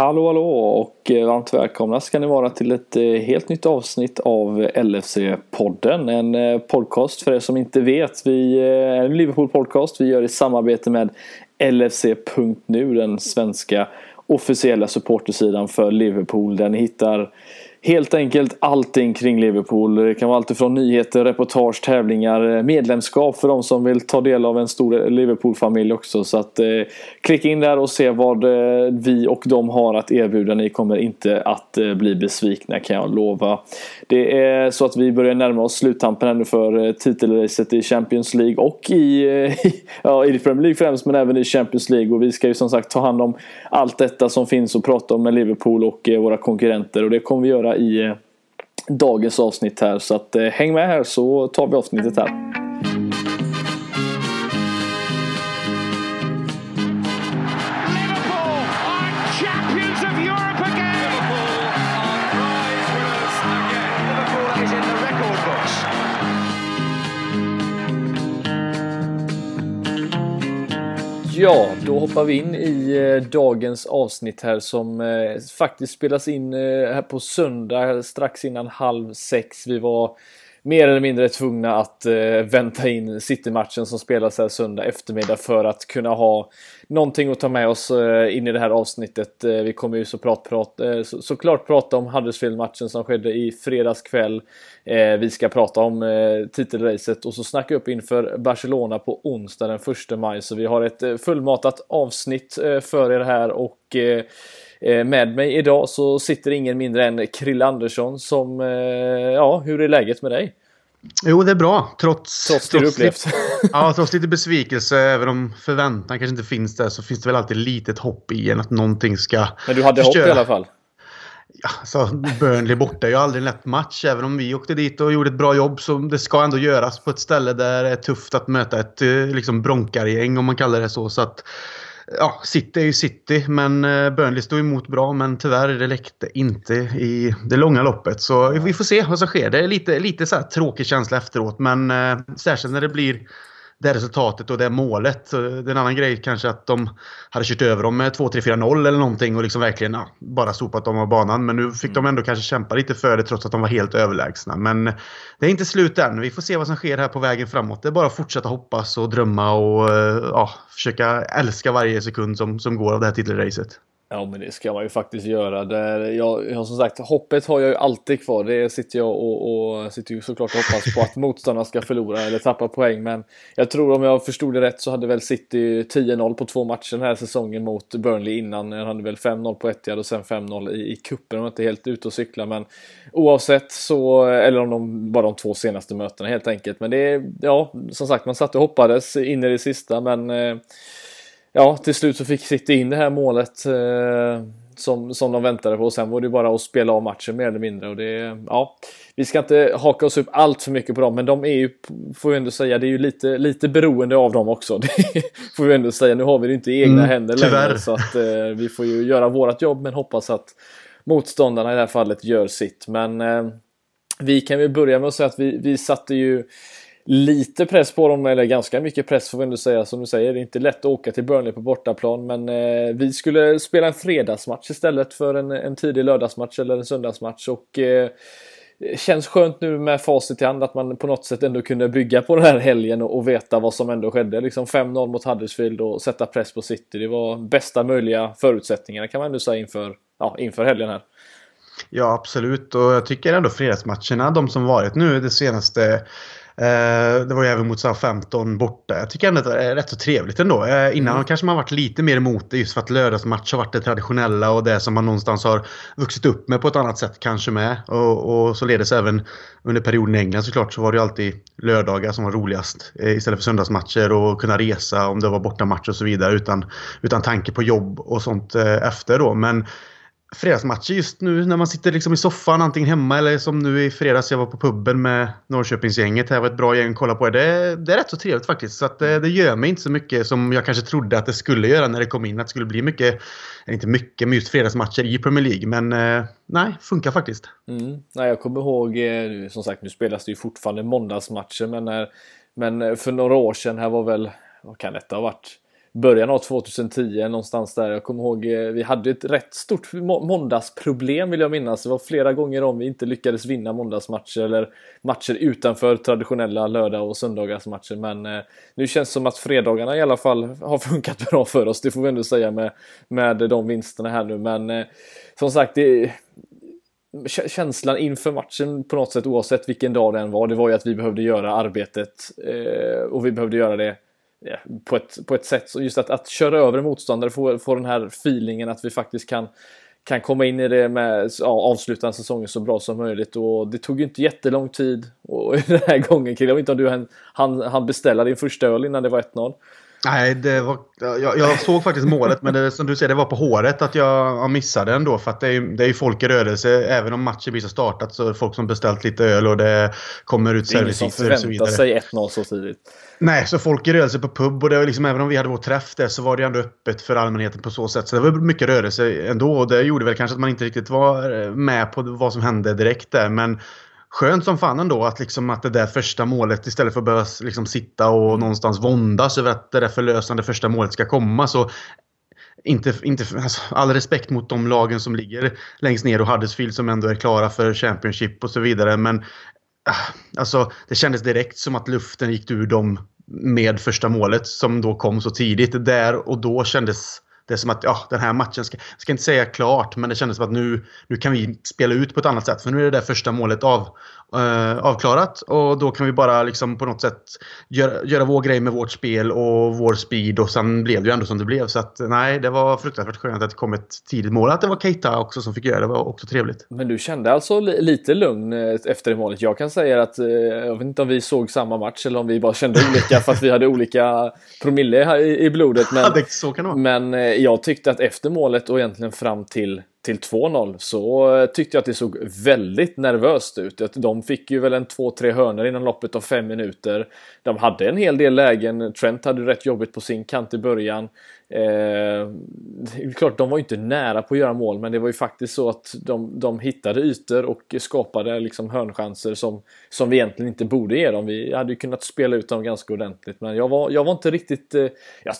Hallå hallå och eh, varmt välkomna ska ni vara till ett eh, helt nytt avsnitt av LFC-podden. En eh, podcast för er som inte vet. Vi är en Liverpool-podcast. Vi gör i samarbete med LFC.nu, den svenska officiella supportersidan för Liverpool där ni hittar Helt enkelt allting kring Liverpool. Det kan vara allt från nyheter, reportage, tävlingar, eh, medlemskap för de som vill ta del av en stor Liverpool-familj också. Så att eh, klicka in där och se vad eh, vi och de har att erbjuda. Ni kommer inte att eh, bli besvikna kan jag lova. Det är så att vi börjar närma oss sluttampen här nu för eh, titelracet i Champions League och i, eh, ja, i Premier League främst men även i Champions League. Och vi ska ju som sagt ta hand om allt detta som finns och prata om med Liverpool och eh, våra konkurrenter och det kommer vi göra i eh, dagens avsnitt här. Så att, eh, häng med här så tar vi avsnittet här. Ja, då hoppar vi in i eh, dagens avsnitt här som eh, faktiskt spelas in eh, här på söndag strax innan halv sex. Vi var mer eller mindre tvungna att eh, vänta in City-matchen som spelas här söndag eftermiddag för att kunna ha någonting att ta med oss eh, in i det här avsnittet. Eh, vi kommer ju såklart prata, eh, så, såklart prata om Huddersfield-matchen som skedde i fredags kväll. Eh, vi ska prata om eh, titelracet och så snacka upp inför Barcelona på onsdag den 1 maj. Så vi har ett eh, fullmatat avsnitt eh, för er här och eh, med mig idag så sitter ingen mindre än Krille Andersson som, ja, hur är läget med dig? Jo, det är bra. Trots, trots, trots, upplevt. ja, trots lite besvikelse, även om förväntan kanske inte finns där, så finns det väl alltid litet hopp i en att någonting ska Men du hade förstöra. hopp i alla fall? Ja, så Burnley borta är ju aldrig en lätt match. Även om vi åkte dit och gjorde ett bra jobb så det ska ändå göras på ett ställe där det är tufft att möta ett eh, liksom bronkargäng om man kallar det så. så att, ja, City är ju City, men eh, Burnley stod emot bra. Men tyvärr, det läckte inte i det långa loppet. Så vi får se vad som sker. Det är lite, lite så här tråkig känsla efteråt, men eh, särskilt när det blir det resultatet och det målet. Det är en annan grej kanske att de hade kört över dem med 2-3-4-0 eller någonting och liksom verkligen ja, bara sopat dem av banan. Men nu fick mm. de ändå kanske kämpa lite för det trots att de var helt överlägsna. Men det är inte slut än. Vi får se vad som sker här på vägen framåt. Det är bara att fortsätta hoppas och drömma och ja, försöka älska varje sekund som, som går av det här titelracet. Ja men det ska man ju faktiskt göra. Det, jag, jag, som sagt, hoppet har jag ju alltid kvar. Det sitter jag och, och sitter ju såklart och hoppas på att motståndarna ska förlora eller tappa poäng. Men jag tror om jag förstod det rätt så hade väl City 10-0 på två matcher den här säsongen mot Burnley innan. Han hade väl 5-0 på Etihad och sen 5-0 i, i kuppen. De var inte helt ute och cykla men oavsett så, eller om de bara de två senaste mötena helt enkelt. Men det är, ja, som sagt man satt och hoppades in i det sista men eh, ja, till slut så fick City in det här målet eh, som, som de väntade på. Och sen var det bara att spela av matchen mer eller mindre. Och det, ja, vi ska inte haka oss upp allt för mycket på dem, men de är ju, får vi ändå säga, det är ju lite, lite beroende av dem också. Det får vi ändå säga. Nu har vi det inte i egna mm, händer tyvärr. längre, så att eh, vi får ju göra vårt jobb, men hoppas att motståndarna i det här fallet gör sitt. Men eh, vi kan väl börja med att säga att vi, vi satte ju lite press på dem, eller ganska mycket press får vi ändå säga. Som du säger, det är inte lätt att åka till Burnley på bortaplan. Men eh, vi skulle spela en fredagsmatch istället för en, en tidig lördagsmatch eller en söndagsmatch. Och eh, känns skönt nu med facit i hand att man på något sätt ändå kunde bygga på den här helgen och, och veta vad som ändå skedde. Liksom 5-0 mot Huddersfield och sätta press på City. Det var bästa möjliga förutsättningarna kan man ändå säga inför, ja, inför helgen här. Ja, absolut. Och jag tycker ändå fredagsmatcherna, de som varit nu det senaste det var ju även mot Southampton borta. Jag tycker ändå att det är rätt så trevligt ändå. Eh, innan mm. kanske man varit lite mer emot det just för att lördagsmatch har varit det traditionella och det som man någonstans har vuxit upp med på ett annat sätt kanske med. Och, och således även under perioden i England såklart så var det ju alltid lördagar som var roligast eh, istället för söndagsmatcher och kunna resa om det var bortamatch och så vidare utan, utan tanke på jobb och sånt efter då. Men fredagsmatcher just nu när man sitter liksom i soffan antingen hemma eller som nu i fredags jag var på puben med Norrköpingsgänget. Det var ett bra gäng att kolla på. Det, det är rätt så trevligt faktiskt. Så att det, det, gör mig inte så mycket som jag kanske trodde att det skulle göra när det kom in. Att det skulle bli mycket, inte mycket, men just fredagsmatcher i Premier League. Men eh, nej, funkar faktiskt. Mm. Nej, jag kommer ihåg, eh, som sagt nu spelas det ju fortfarande måndagsmatcher men, när, men för några år sedan här var väl, vad kan detta ha varit? Början av 2010 någonstans där. Jag kommer ihåg, eh, vi hade ett rätt stort måndagsproblem vill jag minnas. Det var flera gånger om vi inte lyckades vinna måndagsmatcher eller matcher utanför traditionella lördag och söndagsmatcher. Men eh, nu känns det som att fredagarna i alla fall har funkat bra för oss. Det får vi ändå säga med, med de vinsterna här nu. Men eh, som sagt, det, känslan inför matchen på något sätt oavsett vilken dag det än var, det var ju att vi behövde göra arbetet eh, och vi behövde göra det på, ett, på ett sätt, just att, att köra över motståndare, få, få den här feelingen att vi faktiskt kan kan komma in i det med ja, avsluta säsongen så bra som möjligt och det tog ju inte jättelång tid och den här gången Kille, jag vet inte om du hann han beställa din första öl innan det var 1-0? Nej, det var, jag, jag, såg faktiskt målet men det, som du säger, det var på håret att jag, jag missade ändå. För att det är, det är folk i rörelse. Även om matchen precis har startat så är det folk som beställt lite öl och det kommer ut vidare. Det är ingen som förväntar sig 1-0 så tidigt. Nej, så folk i rörelse på pub och det var liksom, även om vi hade vår träff där så var det ändå öppet för allmänheten på så sätt. Så det var mycket rörelse ändå och det gjorde väl kanske att man inte riktigt var med på vad som hände direkt där. Men skönt som fan ändå att, liksom, att det där första målet istället för att behöva liksom, sitta och mm. någonstans våndas över att det där förlösande första målet ska komma så inte, inte, alltså, all respekt mot de lagen som ligger längst ner och Huddersfield som ändå är klara för Championship och så vidare. Men ah, alltså, det kändes direkt som att luften gick ur dem med första målet som då kom så tidigt. Där och då kändes det är som att ja, den här matchen, ska, ska inte säga klart, men det kändes som att nu, nu kan vi spela ut på ett annat sätt. För nu är det där första målet av, uh, avklarat och då kan vi bara liksom på något sätt göra, göra vår grej med vårt spel och vår speed och sen blev det ju ändå som det blev. Så att nej, det var fruktansvärt skönt att det kom ett tidigt mål. Att det var Keita också som fick göra det var också trevligt. Men du kände alltså lite lugn eh, efter det målet? Jag kan säga att, eh, jag vet inte om vi såg samma match eller om vi bara kände olika för att vi hade olika promille i, i blodet. Men, ja, det, så kan det vara. men jag tyckte att efter målet och egentligen fram till till 2-0 så eh, tyckte jag att det såg väldigt nervöst ut. De fick ju väl en 2-3 hörnor inom loppet av 5 minuter. De hade en hel del lägen. Trent hade rätt jobbigt på sin kant i början. Eh, klart, de var ju inte nära på att göra mål, men det var ju faktiskt så att de, de hittade ytor och skapade liksom hörnchanser som, som vi egentligen inte borde ge dem. Vi hade ju kunnat spela ut dem ganska ordentligt, men jag var, jag var inte riktigt... Eh,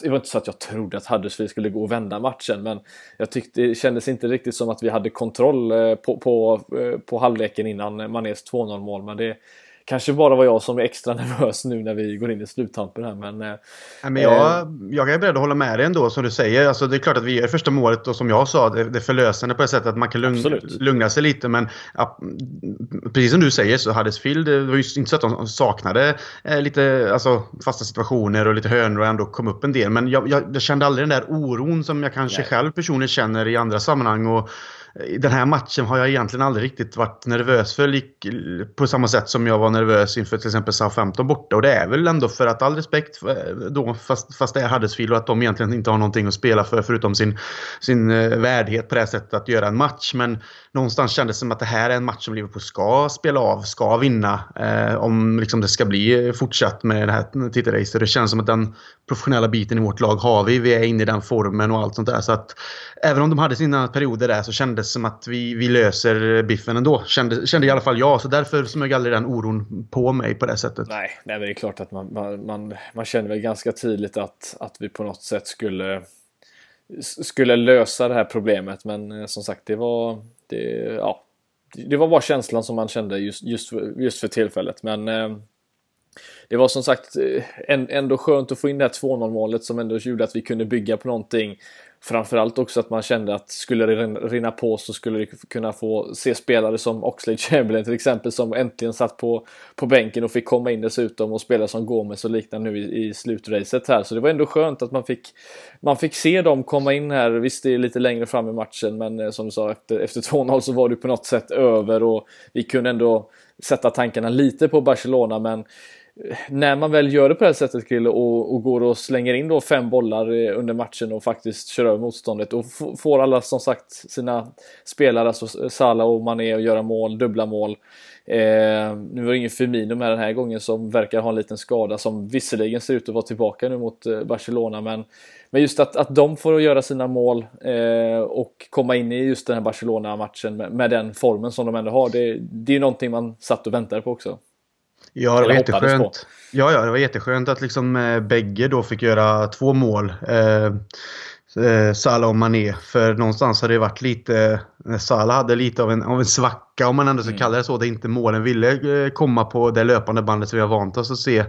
det var inte så att jag trodde att Huddersfield skulle gå och vända matchen, men jag tyckte det kändes inte riktigt som att vi hade kontroll eh, på, på, eh, på halvleken innan Manés 2-0 mål, men det Kanske bara var jag som är extra nervös nu när vi går in i sluttampen här men... Eh, Nej, men jag, eh, jag är beredd att hålla med dig ändå som du säger. Alltså, det är klart att vi gör första målet och som jag sa, det, det är förlösande på ett sätt att man kan lugna, lugna sig lite. Men ja, precis som du säger så Huddersfield, det var ju inte så att de saknade eh, lite alltså, fasta situationer och lite hörnor och ändå kom upp en del. Men jag, jag, jag kände aldrig den där oron som jag kanske Nej. själv personligen känner i andra sammanhang. Och, den här matchen har jag egentligen aldrig riktigt varit nervös för på samma sätt som jag var nervös inför till exempel Southampton borta. Och det är väl ändå för att all respekt eh, då, fast, fast det är Huddersfield och att de egentligen inte har någonting att spela för förutom sin, sin eh, värdighet på det här sättet att göra en match. Men någonstans kändes det som att det här är en match som Liverpool ska spela av, ska vinna. Eh, om liksom det ska bli fortsatt med det här titelracet. Det känns som att den professionella biten i vårt lag har vi. Vi är inne i den formen och allt sånt där. Så att även om de hade sina perioder där så kändes kändes som att vi, vi löser biffen ändå. Kände, kände i alla fall jag. Så därför smög aldrig den oron på mig på det sättet. Nej, nej men det är klart att man, man, man, man känner väl ganska tydligt att, att vi på något sätt skulle skulle lösa det här problemet men eh, som sagt det var det, ja, det var bara känslan som man kände just, just, för, just för tillfället men eh, det var som sagt eh, ändå skönt att få in det här 2-0 målet som ändå gjorde att vi kunde bygga på någonting Framförallt också att man kände att skulle det rinna på så skulle vi kunna få se spelare som Oxlade Chamberlain till exempel som äntligen satt på, på bänken och fick komma in dessutom och spela som Gomes och liknande nu i, i slutracet här. Så det var ändå skönt att man fick, man fick se dem komma in här. Visst, det är lite längre fram i matchen men eh, som du sa efter, efter 2-0 så var det på något sätt över och vi kunde ändå sätta tankarna lite på Barcelona men när man väl gör det på det här sättet Krille och, och, går och slänger in då fem bollar eh, under matchen och faktiskt kör över motståndet och får alla som sagt sina spelare, alltså Salah och Mané att göra mål, dubbla mål. Eh, nu var det ingen Firmino med den här gången som verkar ha en liten skada som visserligen ser ut att vara tillbaka nu mot eh, Barcelona men, men just att, att de får göra sina mål eh, och komma in i just den här Barcelona-matchen med, med, den formen som de ändå har det, det är ju någonting man satt och väntade på också. Ja, det var jätteskönt. Ja, ja, det var jätteskönt att liksom eh, bägge då fick göra två mål. Eh, eh, Salah och Mané. För någonstans har det varit lite... Eh, Salah hade lite av en, av en svacka om man ändå ska mm. kalla det så. Där inte målen ville eh, komma på det löpande bandet som vi har vant oss att se.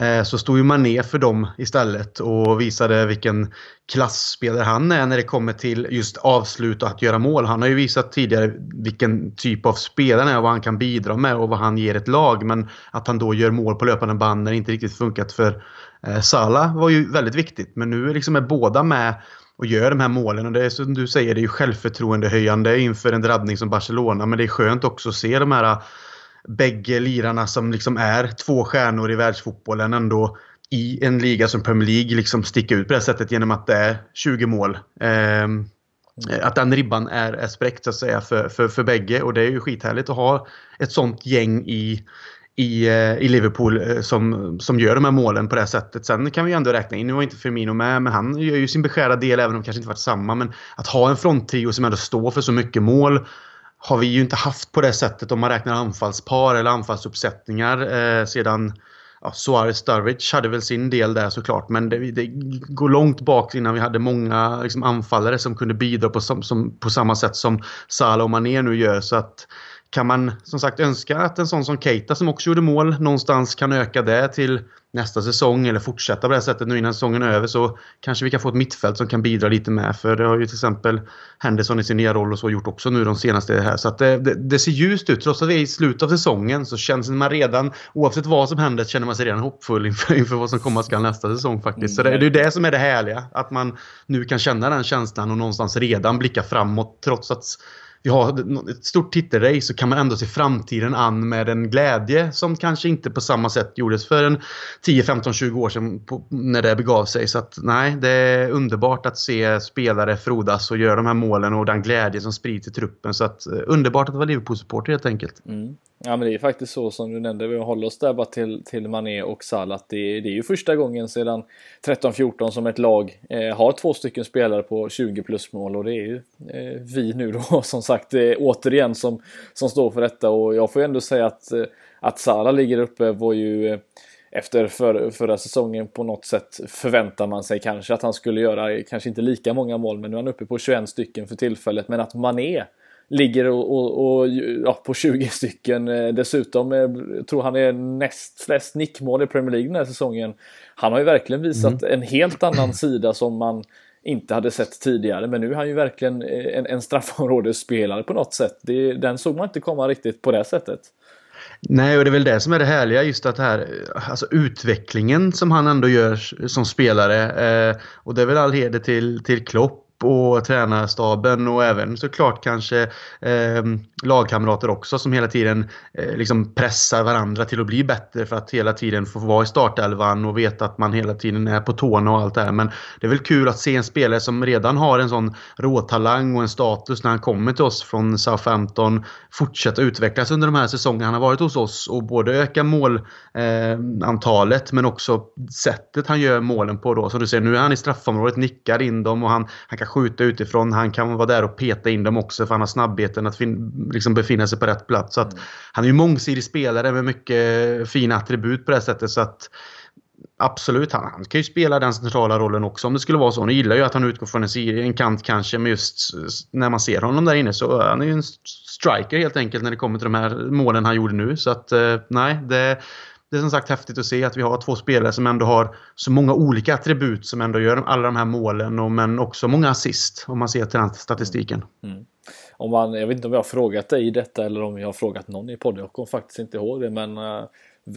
Eh, så stod ju Mané för dem istället och visade vilken klassspelare han är när det kommer till just avslut och att göra mål. Han har ju visat tidigare vilken typ av spelare han är och vad han kan bidra med och vad han ger ett lag. Men att han då gör mål på löpande band när det inte riktigt funkat för Eh, Salah var ju väldigt viktigt, men nu liksom är båda med och gör de här målen. Och det är som du säger, det är ju självförtroendehöjande inför en drabbning som Barcelona. Men det är skönt också att se de här eh, bägge lirarna som liksom är två stjärnor i världsfotbollen ändå i en liga som Premier League liksom sticka ut på det här sättet genom att det är 20 mål. Eh, att den ribban är, är spräckt så att säga för, för, för bägge och det är ju skithärligt att ha ett sånt gäng i, i, eh, i Liverpool eh, som, som gör de här målen på det här sättet. Sen kan vi ju ändå räkna in, nu var inte Firmino med, men han gör ju sin beskärda del även om det kanske inte varit samma. Men att ha en fronttrio som ändå står för så mycket mål har vi ju inte haft på det sättet om man räknar anfallspar eller anfallsuppsättningar eh, sedan ja, Suarez Sturridge hade väl sin del där såklart men det, det går långt bak innan vi hade många liksom, anfallare som kunde bidra på, som, som, på samma sätt som Salah och Mané nu gör. Så att kan man som sagt önska att en sån som Keita som också gjorde mål någonstans kan öka det till nästa säsong eller fortsätta på det här sättet nu innan säsongen är över så kanske vi kan få ett mittfält som kan bidra lite med. För det har ju till exempel Henderson i sin nya roll och så gjort också nu de senaste här. Så att det, det, det ser ljust ut. Trots att vi är i slutet av säsongen så känns man redan, oavsett vad som händer, känner man sig redan hoppfull inför, inför vad som komma skall nästa säsong faktiskt. Så det, det är det som är det härliga. Att man nu kan känna den känslan och någonstans redan blicka framåt trots att vi har ett stort titelrace så kan man ändå se framtiden an med en glädje som kanske inte på samma sätt gjordes för en 10, 15, 20 år sedan på, när det begav sig. Så att nej, det är underbart att se spelare frodas och göra de här målen och den glädje som sprids i truppen. Så att eh, underbart att vara Liverpool-supporter helt enkelt. Mm. Ja men det är faktiskt så som du nämnde, vi håller oss där bara till, till Mané och Salah. Det, det är ju första gången sedan 13-14 som ett lag eh, har två stycken spelare på 20 plus mål och det är ju eh, vi nu då som sagt eh, återigen som, som står för detta och jag får ju ändå säga att, eh, att Salah ligger uppe var ju eh, efter för, förra säsongen på något sätt förväntar man sig kanske att han skulle göra kanske inte lika många mål men nu är han uppe på 21 stycken för tillfället men att Mané ligger och, och, och ja, på 20 stycken. Eh, dessutom eh, jag tror han är näst flest nickmål i Premier League den här säsongen. Han har ju verkligen visat mm. en helt annan sida som man inte hade sett tidigare. Men nu är han ju verkligen eh, en, en straffområdesspelare på något sätt. Det, den såg man inte komma riktigt på det sättet. Nej, och det är väl det som är det härliga, just att här, alltså utvecklingen som han ändå gör som spelare. Eh, och det är väl all heder till, till Klopp och tränarstaben och även såklart kanske eh, lagkamrater också som hela tiden eh, liksom pressar varandra till att bli bättre för att hela tiden få vara i startelvan och veta att man hela tiden är på tårna och allt det här. Men det är väl kul att se en spelare som redan har en sån råtalang och en status när han kommer till oss från Southampton fortsätta utvecklas under de här säsongerna han har varit hos oss och både öka målantalet eh, men också sättet han gör målen på då. Som du ser, nu är han i straffområdet, nickar in dem och han, han kan skjuta utifrån. Han kan vara där och peta in dem också för han har snabbheten att liksom befinna sig på rätt plats. Så att, mm. Han är ju mångsidig spelare med mycket fina attribut på det sättet. Så att, Absolut, han, han kan ju spela den centrala rollen också om det skulle vara så. Nu gillar ju att han utgår från en, en kant kanske, men just när man ser honom där inne så han är ju en striker helt enkelt när det kommer till de här målen han gjorde nu. Så att eh, nej, det, det är som sagt häftigt att se att vi har två spelare som ändå har så många olika attribut som ändå gör alla de här målen och, men också många assist om man ser till den statistiken. Mm. Om man, jag vet inte om jag har frågat dig detta eller om jag har frågat någon i podden. Jag kommer faktiskt inte ihåg det men uh,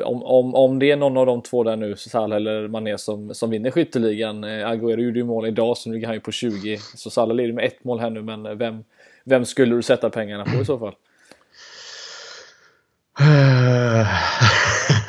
om, om, om det är någon av de två där nu, Salah eller Mané som, som vinner skytteligan. Uh, Agüero gjorde ju mål idag så nu ligger han ju på 20. Så Salah leder med ett mål här nu men vem, vem skulle du sätta pengarna på i så fall?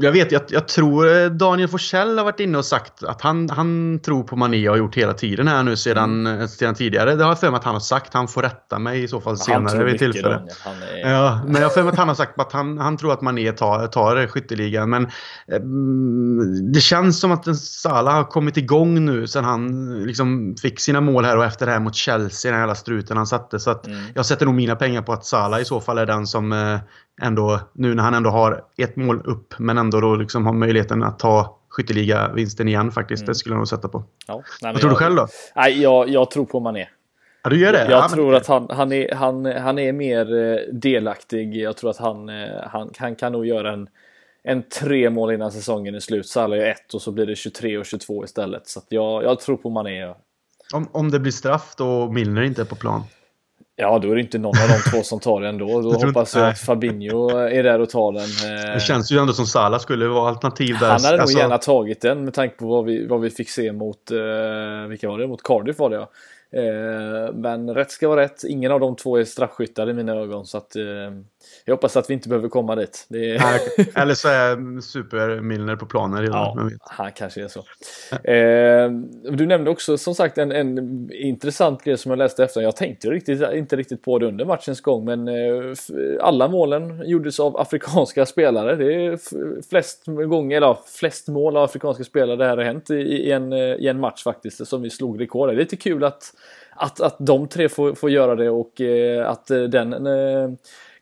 jag vet, jag, jag tror eh, Daniel Forsell har varit inne och sagt att han, han tror på Mané och har gjort hela tiden här nu sedan, mm. sedan tidigare. Det har jag för mig att han har sagt. Han får rätta mig i så fall senare vid tillfälle. Är... Ja, men jag har för mig att han har sagt att han, han tror att Mané tar, tar skytteligan. Men eh, det känns som att Salah har kommit igång nu sen han liksom fick sina mål här och efter det här mot Chelsea, den här jävla struten han satte. Så att mm. jag sätter nog mina pengar på att Salah i så fall är den som eh, ändå, nu när han ändå har ett mål upp, men ändå då liksom har möjligheten att ta skytteliga-vinsten igen faktiskt. Mm. Det skulle jag nog sätta på. Ja, nej, Vad tror jag, du själv då? Nej, jag, jag tror på Mané. Ja, du gör det? Jag ja, tror men... att han, han, är, han, han är mer eh, delaktig. Jag tror att han, eh, han, han kan nog göra en, en tre mål innan säsongen är slut. Salah gör ett och så blir det 23 och 22 istället. Så jag, jag tror på Mané. Om, om det blir straff då Milner inte är på plan? Ja, då är det inte någon av de två som tar den då. Då jag hoppas jag att Fabinho är där och tar den. Det känns ju ändå som Salah skulle vara alternativ där. Han hade alltså... nog gärna tagit den med tanke på vad vi, vad vi fick se mot, uh, vilka var det? Mot Cardiff var det ja. Uh, men rätt ska vara rätt. Ingen av de två är straffskyttar i mina ögon. Så att, uh, jag hoppas att vi inte behöver komma dit. Är... Eller så är Super Milner på planen redan. Ja, han kanske är så. Eh, du nämnde också som sagt en, en intressant grej som jag läste efter. Jag tänkte riktigt, inte riktigt på det under matchens gång men eh, alla målen gjordes av afrikanska spelare. Det är flest gånger, eller flest mål av afrikanska spelare det här har hänt i, i, en, i en match faktiskt som vi slog rekord. Det är lite kul att att, att de tre får, får göra det och eh, att den eh,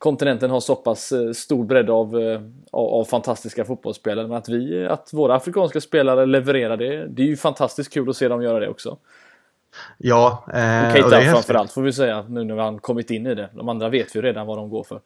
kontinenten har så pass eh, stor bredd av, eh, av, av, fantastiska fotbollsspelare. Men att, vi, att våra afrikanska spelare levererar det, det är ju fantastiskt kul att se dem göra det också. Ja, eh, och Keita framförallt får vi säga nu när han kommit in i det. De andra vet vi redan vad de går för.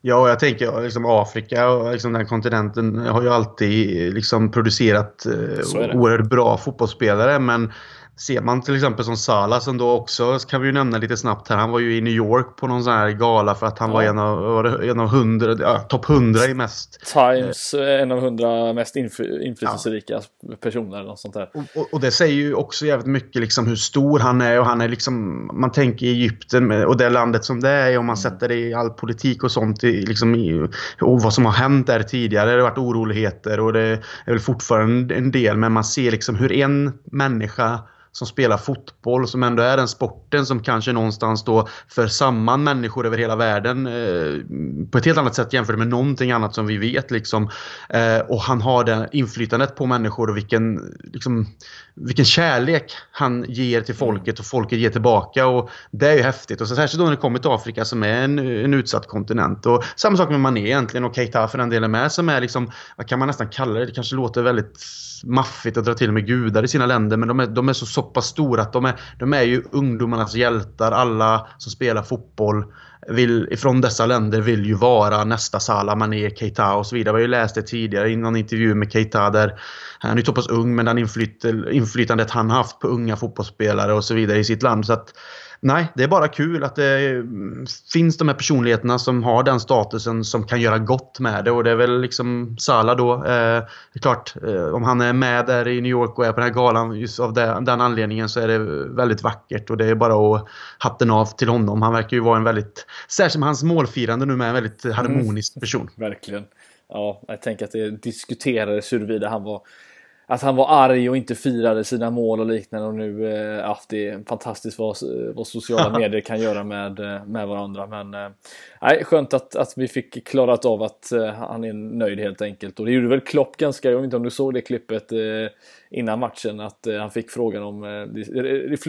Ja, och jag tänker liksom Afrika och liksom den kontinenten har ju alltid liksom producerat eh, oerhört bra fotbollsspelare. Men Ser man till exempel som Salah som då också, kan vi ju nämna lite snabbt här, han var ju i New York på någon sån här gala för att han ja. var en av, en av hundra, ja, topp 100 i mest... Times, eh, en av hundra mest inflytelserika ja. personer eller något sånt där. Och, och, och, det säger ju också jävligt mycket liksom hur stor han är och han är liksom, man tänker Egypten och det landet som det är och man mm. sätter det i all politik och sånt i, liksom i, och vad som har hänt där tidigare. Det har varit oroligheter och det är väl fortfarande en del men man ser liksom hur en människa som spelar fotboll, som ändå är den sporten som kanske någonstans då för samman människor över hela världen eh, på ett helt annat sätt jämfört med någonting annat som vi vet. Liksom. Eh, och han har det inflytandet på människor och vilken, liksom, vilken kärlek han ger till folket och folket ger tillbaka. Och Det är ju häftigt. Och så särskilt då när det kommer till Afrika som är en, en utsatt kontinent. Och Samma sak med Mané egentligen och Keita för den delen med som är liksom, vad kan man nästan kalla det? Det kanske låter väldigt maffigt att dra till med gudar i sina länder men de är, de är så, så pass stora att de är, de är ju ungdomarnas hjältar. Alla som spelar fotboll vill, från dessa länder vill ju vara nästa Salah, Mané, Keita och så vidare. Vi har ju läst det tidigare i någon intervju med Keita där han är ju så pass ung men den inflyt, inflytandet han haft på unga fotbollsspelare och så vidare i sitt land. Så att Nej, det är bara kul att det finns de här personligheterna som har den statusen som kan göra gott med det. Och det är väl liksom Sala då. Eh, det är klart, eh, om han är med där i New York och är på den här galan just av det, den anledningen så är det väldigt vackert. Och det är bara att hatten av till honom. Han verkar ju vara en väldigt, särskilt med hans målfirande nu med, en väldigt harmonisk person. Mm, verkligen. Ja, jag tänker att det diskuterades huruvida han var att han var arg och inte firade sina mål och liknande och nu, eh, ja, det är fantastiskt vad, vad sociala medier kan göra med, eh, med varandra. Men eh, nej, skönt att, att vi fick klarat av att han är nöjd helt enkelt. Och det gjorde väl Klopp ganska, jag vet inte om du såg det klippet innan matchen, att han fick frågan om, det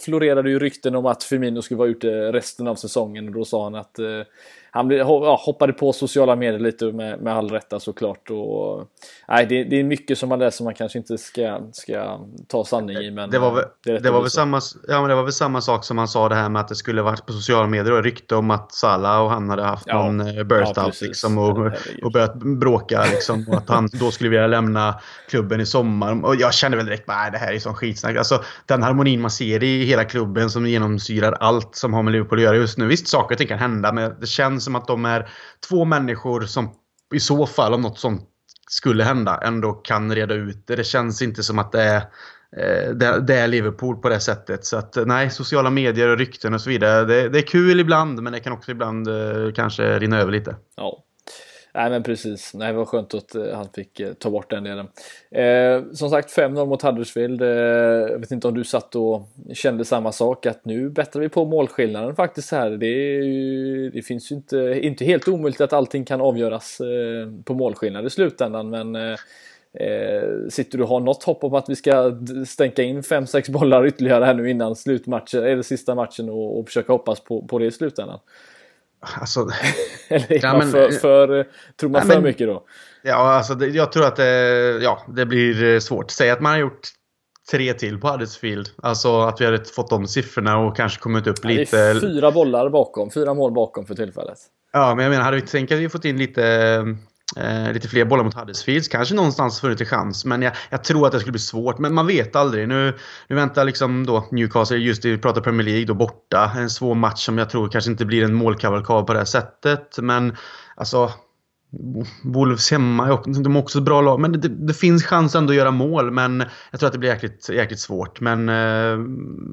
florerade ju rykten om att Firmino skulle vara ute resten av säsongen och då sa han att han hoppade på sociala medier lite med, med all rätta såklart. Och, nej, det, det, är mycket som man läser man kanske inte ska, ska ta sanning i. Men det var väl, det, det var väl samma, ja, men det var väl samma sak som han sa det här med att det skulle varit på sociala medier och rykte om att Salah och han hade haft ja, någon eh, burst ja, out liksom, och, och börjat bråka. Liksom, och att han då skulle vilja lämna klubben i sommar. Och jag kände väl direkt att det här är sån skitsnack. Alltså, den harmonin man ser i hela klubben som genomsyrar allt som har med Liverpool att göra just nu. Visst, saker och ting kan hända men det känns känns som att de är två människor som i så fall, om något sånt skulle hända, ändå kan reda ut det. Det känns inte som att det är eh, det, är Liverpool på det sättet. Så att nej, sociala medier och rykten och så vidare. Det, det är kul ibland men det kan också ibland eh, kanske rinna över lite. Ja. Nej men precis, nej det var skönt att eh, han fick eh, ta bort den delen. Eh, som sagt 5-0 mot Huddersfield. Eh, jag vet inte om du satt och kände samma sak att nu bättrar vi på målskillnaden faktiskt här. Det, ju, det finns ju inte, inte helt omöjligt att allting kan avgöras på målskillnad i slutändan men Eh, sitter du och har något hopp om att vi ska stänka in 5-6 bollar ytterligare här nu innan slutmatchen, eller sista matchen och, och försöka hoppas på, på det i slutändan? Alltså, eller är ja, man för, för, tror man nej, för men, mycket då? Ja, alltså det, jag tror att det, ja, det blir svårt. Säg att man har gjort tre till på Huddersfield. Alltså att vi hade fått de siffrorna och kanske kommit upp ja, lite. Det är fyra bollar bakom, fyra mål bakom för tillfället. Ja, men jag menar, hade vi tänkt att vi fått in lite Eh, lite fler bollar mot Huddersfield. Kanske någonstans funnits en chans. Men jag, jag, tror att det skulle bli svårt. Men man vet aldrig. Nu, nu väntar liksom då Newcastle, just det, vi pratar Premier League, då borta. En svår match som jag tror kanske inte blir en målkavalkad på det här sättet. Men alltså Wolves hemma, de är också ett bra lag. Men det, det, finns chans ändå att göra mål. Men jag tror att det blir jäkligt, jäkligt svårt. Men eh,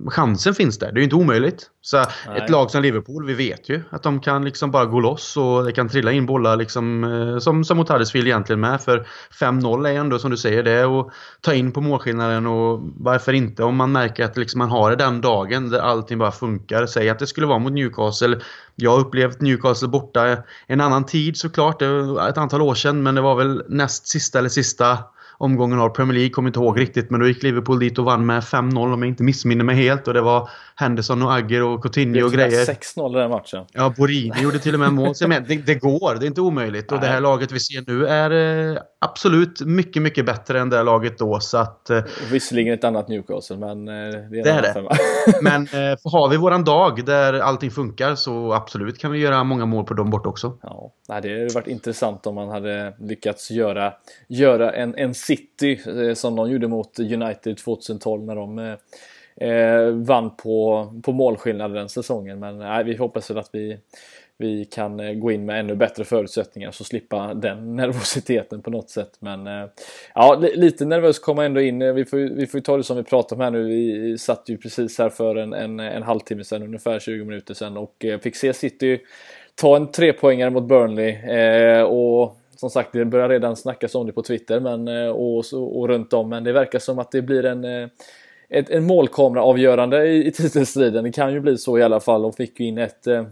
chansen finns där. Det är ju inte omöjligt. Så Nej. ett lag som Liverpool, vi vet ju att de kan liksom bara gå loss och det kan trilla in bollar liksom, eh, som, som mot Huddersfield egentligen med. För 5-0 är ändå som du säger det och ta in på målskillnaden och varför inte om man märker att liksom man har det den dagen där allting bara funkar. Säg att det skulle vara mot Newcastle jag har upplevt Newcastle borta en annan tid såklart. Det var ett antal år sedan men det var väl näst sista eller sista omgången av Premier League. Kommer inte ihåg riktigt men då gick Liverpool dit och vann med 5-0 om jag inte missminner mig helt. Och det var Henderson och Agger och Coutinho och grejer. 6-0 den matchen. Ja, Borini gjorde till och med mål. Så men, det, det, går, det är inte omöjligt. Och det här laget vi ser nu är eh, absolut mycket, mycket bättre än det laget då. Så att, eh, Visserligen ett annat Newcastle, men eh, det är, det, är det. men har vi våran dag där allting funkar så absolut kan vi göra många mål på dem bort också. Ja, det hade varit intressant om man hade lyckats göra, göra en, en City eh, som de gjorde mot United 2012 när de eh, eh, vann på, på målskillnad den säsongen. Men nej, vi hoppas väl att vi, vi kan gå in med ännu bättre förutsättningar så slippa den nervositeten på något sätt. Men eh, ja, lite nervös kommer ändå in. Vi får, vi får ta det som vi pratade om här nu. Vi satt ju precis här för en, en, en halvtimme sedan, ungefär 20 minuter sedan och eh, fick se City ta en trepoängare mot Burnley. Eh, och som sagt, det börjar redan snackas om det på Twitter men, eh, och, och, och runt om. Men det verkar som att det blir en eh, ett, en målkameraavgörande i, i titelstriden. Det kan ju bli så i alla fall. De fick ju in ett, eh,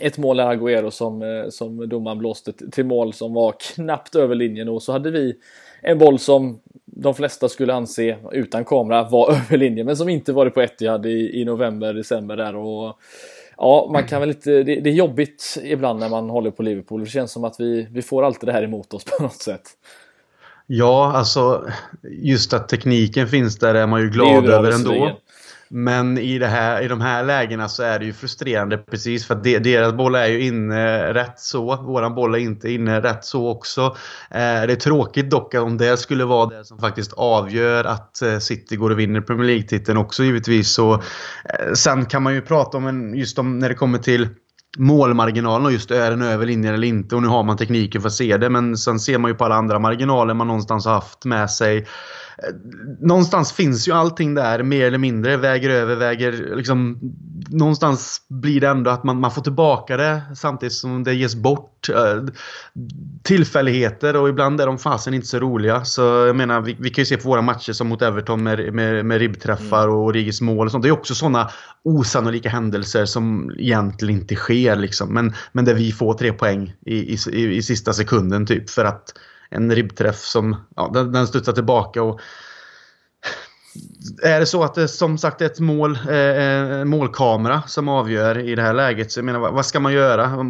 ett mål där Agüero som, som domaren blåste till mål som var knappt över linjen och så hade vi en boll som de flesta skulle anse utan kamera var över linjen men som inte var det på Etihad i, i november, december där och Ja, man kan väl inte, det, det, är jobbigt ibland när man håller på Liverpool. Det känns som att vi, vi får alltid det här emot oss på något sätt. Ja, alltså just att tekniken finns där är man ju glad över ändå. Men i, det här, i de här lägena så är det ju frustrerande precis för att de, deras boll är ju inne rätt så. Våran boll är inte inne rätt så också. Eh, det är tråkigt dock om det skulle vara det som faktiskt avgör att eh, City går och vinner Premier League-titeln också givetvis. Så, eh, sen kan man ju prata om en, just om när det kommer till målmarginalen och just är den över linjen eller inte. Och nu har man tekniken för att se det. Men sen ser man ju på alla andra marginaler man någonstans har haft med sig. Eh, någonstans finns ju allting där mer eller mindre. Väger över, väger liksom... Någonstans blir det ändå att man, man får tillbaka det samtidigt som det ges bort. Eh, tillfälligheter och ibland är de fasen inte så roliga. Så jag menar, vi, vi kan ju se på våra matcher som mot Everton med, med, med ribbträffar mm. och Rigis mål och sånt. Det är också sådana osannolika händelser som egentligen inte sker liksom. Men, men där vi får tre poäng i, i, i sista sekunden typ för att en ribbträff som ja, den, den studsar tillbaka. och är det så att det som sagt är ett mål, eh, målkamera som avgör i det här läget så jag menar vad, ska man göra?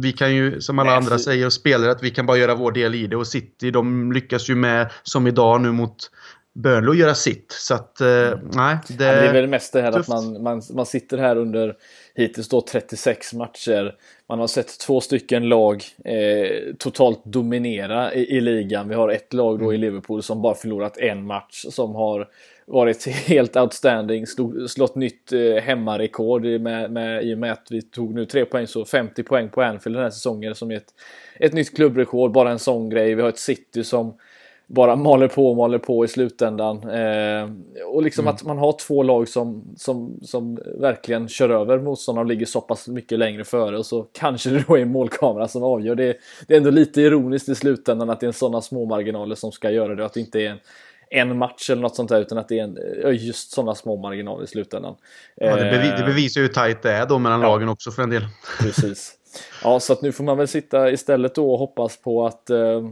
Vi kan ju som alla andra säger och spelar att vi kan bara göra vår del i det och City de lyckas ju med som idag nu mot Burnley göra sitt. Så att, eh, mm. nej. Det, ja, det är väl mest det här tufft. att man, man, man sitter här under hittills då 36 matcher. Man har sett två stycken lag eh, totalt dominera i, i, ligan. Vi har ett lag då i mm. Liverpool som bara förlorat en match som har varit helt outstanding, slog, slått nytt eh, hemmarekord med, med, i och med att vi tog nu tre poäng så 50 poäng på Anfield den här säsongen som är ett, ett nytt klubbrekord, bara en sån grej. Vi har ett City som bara maler på och maler på i slutändan. Eh, och liksom mm. att man har två lag som, som, som verkligen kör över motståndarna och ligger så pass mycket längre före och så kanske det då är en målkamera som avgör. Det, det är ändå lite ironiskt i slutändan att det är sådana små marginaler som ska göra det. Att det inte är en, en match eller något sånt där utan att det är en, just sådana små marginaler i slutändan. Ja, det, bevis, det bevisar ju hur tajt det är då mellan ja. lagen också för en del. Precis. Ja, så att nu får man väl sitta istället då och hoppas på att eh,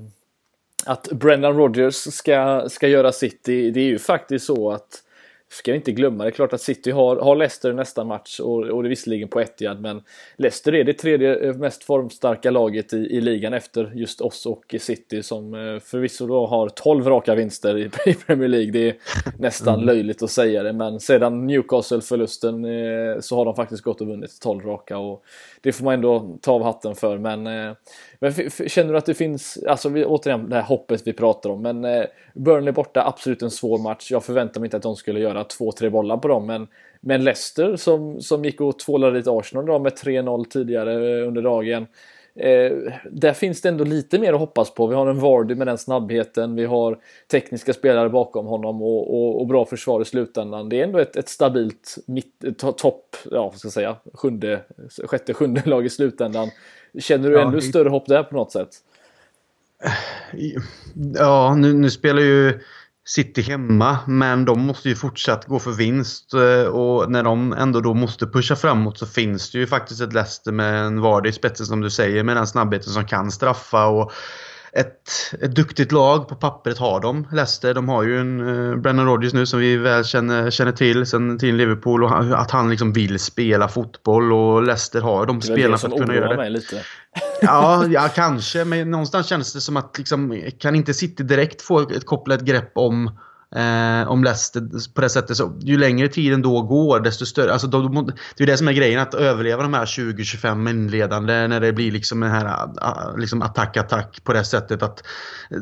att Brendan Rodgers ska, ska göra sitt, Det är ju faktiskt så att ska vi inte glömma, det är klart att City har, har Leicester nästa match och, och det är visserligen på Etihad men Leicester är det tredje mest formstarka laget i, i ligan efter just oss och City som eh, förvisso då har 12 raka vinster i, i Premier League. Det är nästan mm. löjligt att säga det men sedan Newcastle-förlusten eh, så har de faktiskt gått och vunnit 12 raka och det får man ändå ta av hatten för men eh, men känner du att det finns, alltså vi, återigen det här hoppet vi pratar om, men eh, Burnley borta, absolut en svår match. Jag förväntar mig inte att de skulle göra två, tre bollar på dem, men, men Leicester som, som gick och tvålade dit Arsenal då med 3-0 tidigare eh, under dagen. Eh, där finns det ändå lite mer att hoppas på. Vi har en Vardy med den snabbheten, vi har tekniska spelare bakom honom och, och, och bra försvar i slutändan. Det är ändå ett, ett stabilt mitt, topp, ja vad ska jag säga, sjunde, sjätte, sjunde lag i slutändan. Känner du ja, ännu större hopp där på något sätt? Ja, nu, nu spelar ju City hemma, men de måste ju fortsatt gå för vinst. Eh, och när de ändå då måste pusha framåt så finns det ju faktiskt ett Leicester med en Vardy i spetsen som du säger, med den snabbheten som kan straffa. och ett, ett duktigt lag på pappret har de. Leicester, de har ju en uh, Brennan Rodgers nu som vi väl känner, känner till sen till Liverpool och han, att han liksom vill spela fotboll och Leicester har de spelarna för att kunna göra det. Mig lite. ja, ja, kanske. Men någonstans känns det som att liksom, kan inte City direkt få ett kopplat grepp om Eh, om Leicester på det sättet. Så, ju längre tiden då går desto större. Alltså, då, då, det är det som är grejen. Att överleva de här 20-25 inledande när det blir liksom den här ah, ah, liksom attack-attack på det sättet. att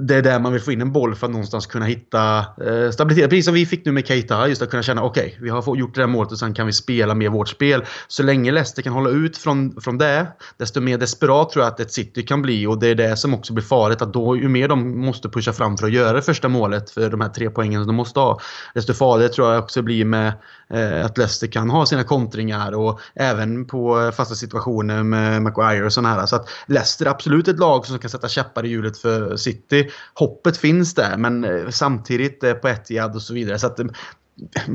Det är där man vill få in en boll för att någonstans kunna hitta eh, stabilitet. Precis som vi fick nu med Keita. Just att kunna känna okej, okay, vi har gjort det där målet och sen kan vi spela med vårt spel. Så länge Leicester kan hålla ut från, från det, desto mer desperat tror jag att ett City kan bli. Och det är det som också blir farligt. Att då, ju mer de måste pusha fram för att göra det första målet för de här tre poängen de måste ha. Desto farligare tror jag också blir med eh, att Leicester kan ha sina kontringar och även på eh, fasta situationer med Maguire och sådana här. Så att Leicester är absolut ett lag som kan sätta käppar i hjulet för City. Hoppet finns där men eh, samtidigt eh, på Etihad och så vidare. Så att, eh,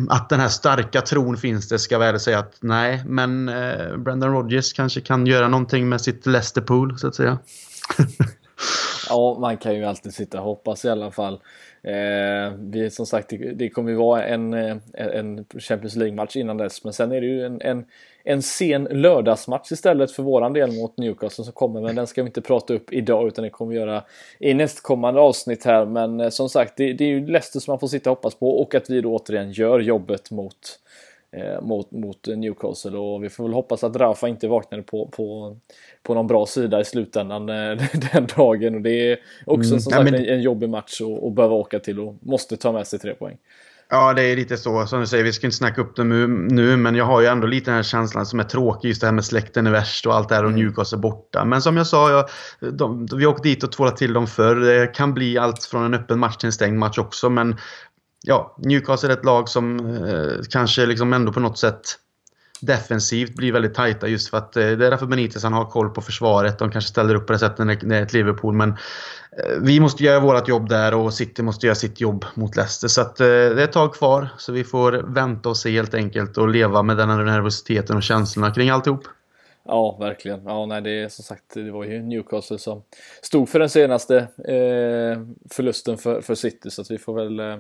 att den här starka tron finns det ska jag väl säga att nej, men eh, Brendan Rodgers kanske kan göra någonting med sitt Leicester Pool så att säga. ja, man kan ju alltid sitta och hoppas i alla fall. Eh, vi, som sagt, det, det kommer ju vara en, eh, en Champions League-match innan dess, men sen är det ju en, en, en sen lördagsmatch istället för våran del mot Newcastle som kommer, men den ska vi inte prata upp idag utan det kommer vi göra i nästkommande avsnitt här. Men eh, som sagt, det, det är ju Leicester som man får sitta och hoppas på och att vi då återigen gör jobbet mot mot, mot Newcastle och vi får väl hoppas att Rafa inte vaknade på, på, på någon bra sida i slutändan eh, den dagen och det är också mm, som sagt men... en, en jobbig match att behöva åka till och måste ta med sig tre poäng. Ja, det är lite så. Som du säger, vi ska inte snacka upp det nu, men jag har ju ändå lite den här känslan som är tråkig. Just det här med släkten är värst och allt det här och mm. Newcastle borta. Men som jag sa, jag, de, vi åkte dit och tvålade till dem förr. Det kan bli allt från en öppen match till en stängd match också, men ja, Newcastle är ett lag som eh, kanske liksom ändå på något sätt defensivt blir väldigt tajta just för att eh, det är därför Benitez han har koll på försvaret. De kanske ställer upp på det sättet när det är ett Liverpool. Men eh, vi måste göra vårt jobb där och City måste göra sitt jobb mot Leicester. Så att, eh, det är ett tag kvar. Så vi får vänta och se helt enkelt och leva med den här nervositeten och känslorna kring alltihop. Ja, verkligen. Ja, nej, det är som sagt, det var ju Newcastle som stod för den senaste eh, förlusten för, för City, så att vi får väl eh,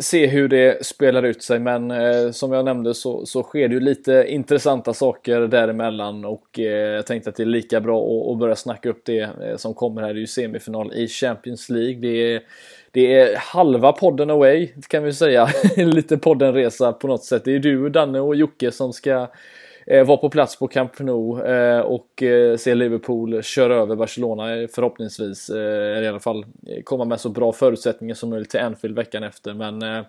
se hur det spelar ut sig. Men eh, som jag nämnde så, så sker det ju lite intressanta saker däremellan och eh, jag tänkte att det är lika bra att, att börja snacka upp det eh, som kommer här. Det är ju semifinal i Champions League. Det är, det är halva podden away kan vi säga. Lite poddenresa på något sätt. Det är du, Danne och Jocke som ska eh, vara på plats på Camp Nou eh, och eh, se Liverpool köra över Barcelona förhoppningsvis. Eller i alla fall komma med så bra förutsättningar som möjligt till Anfield veckan efter. Men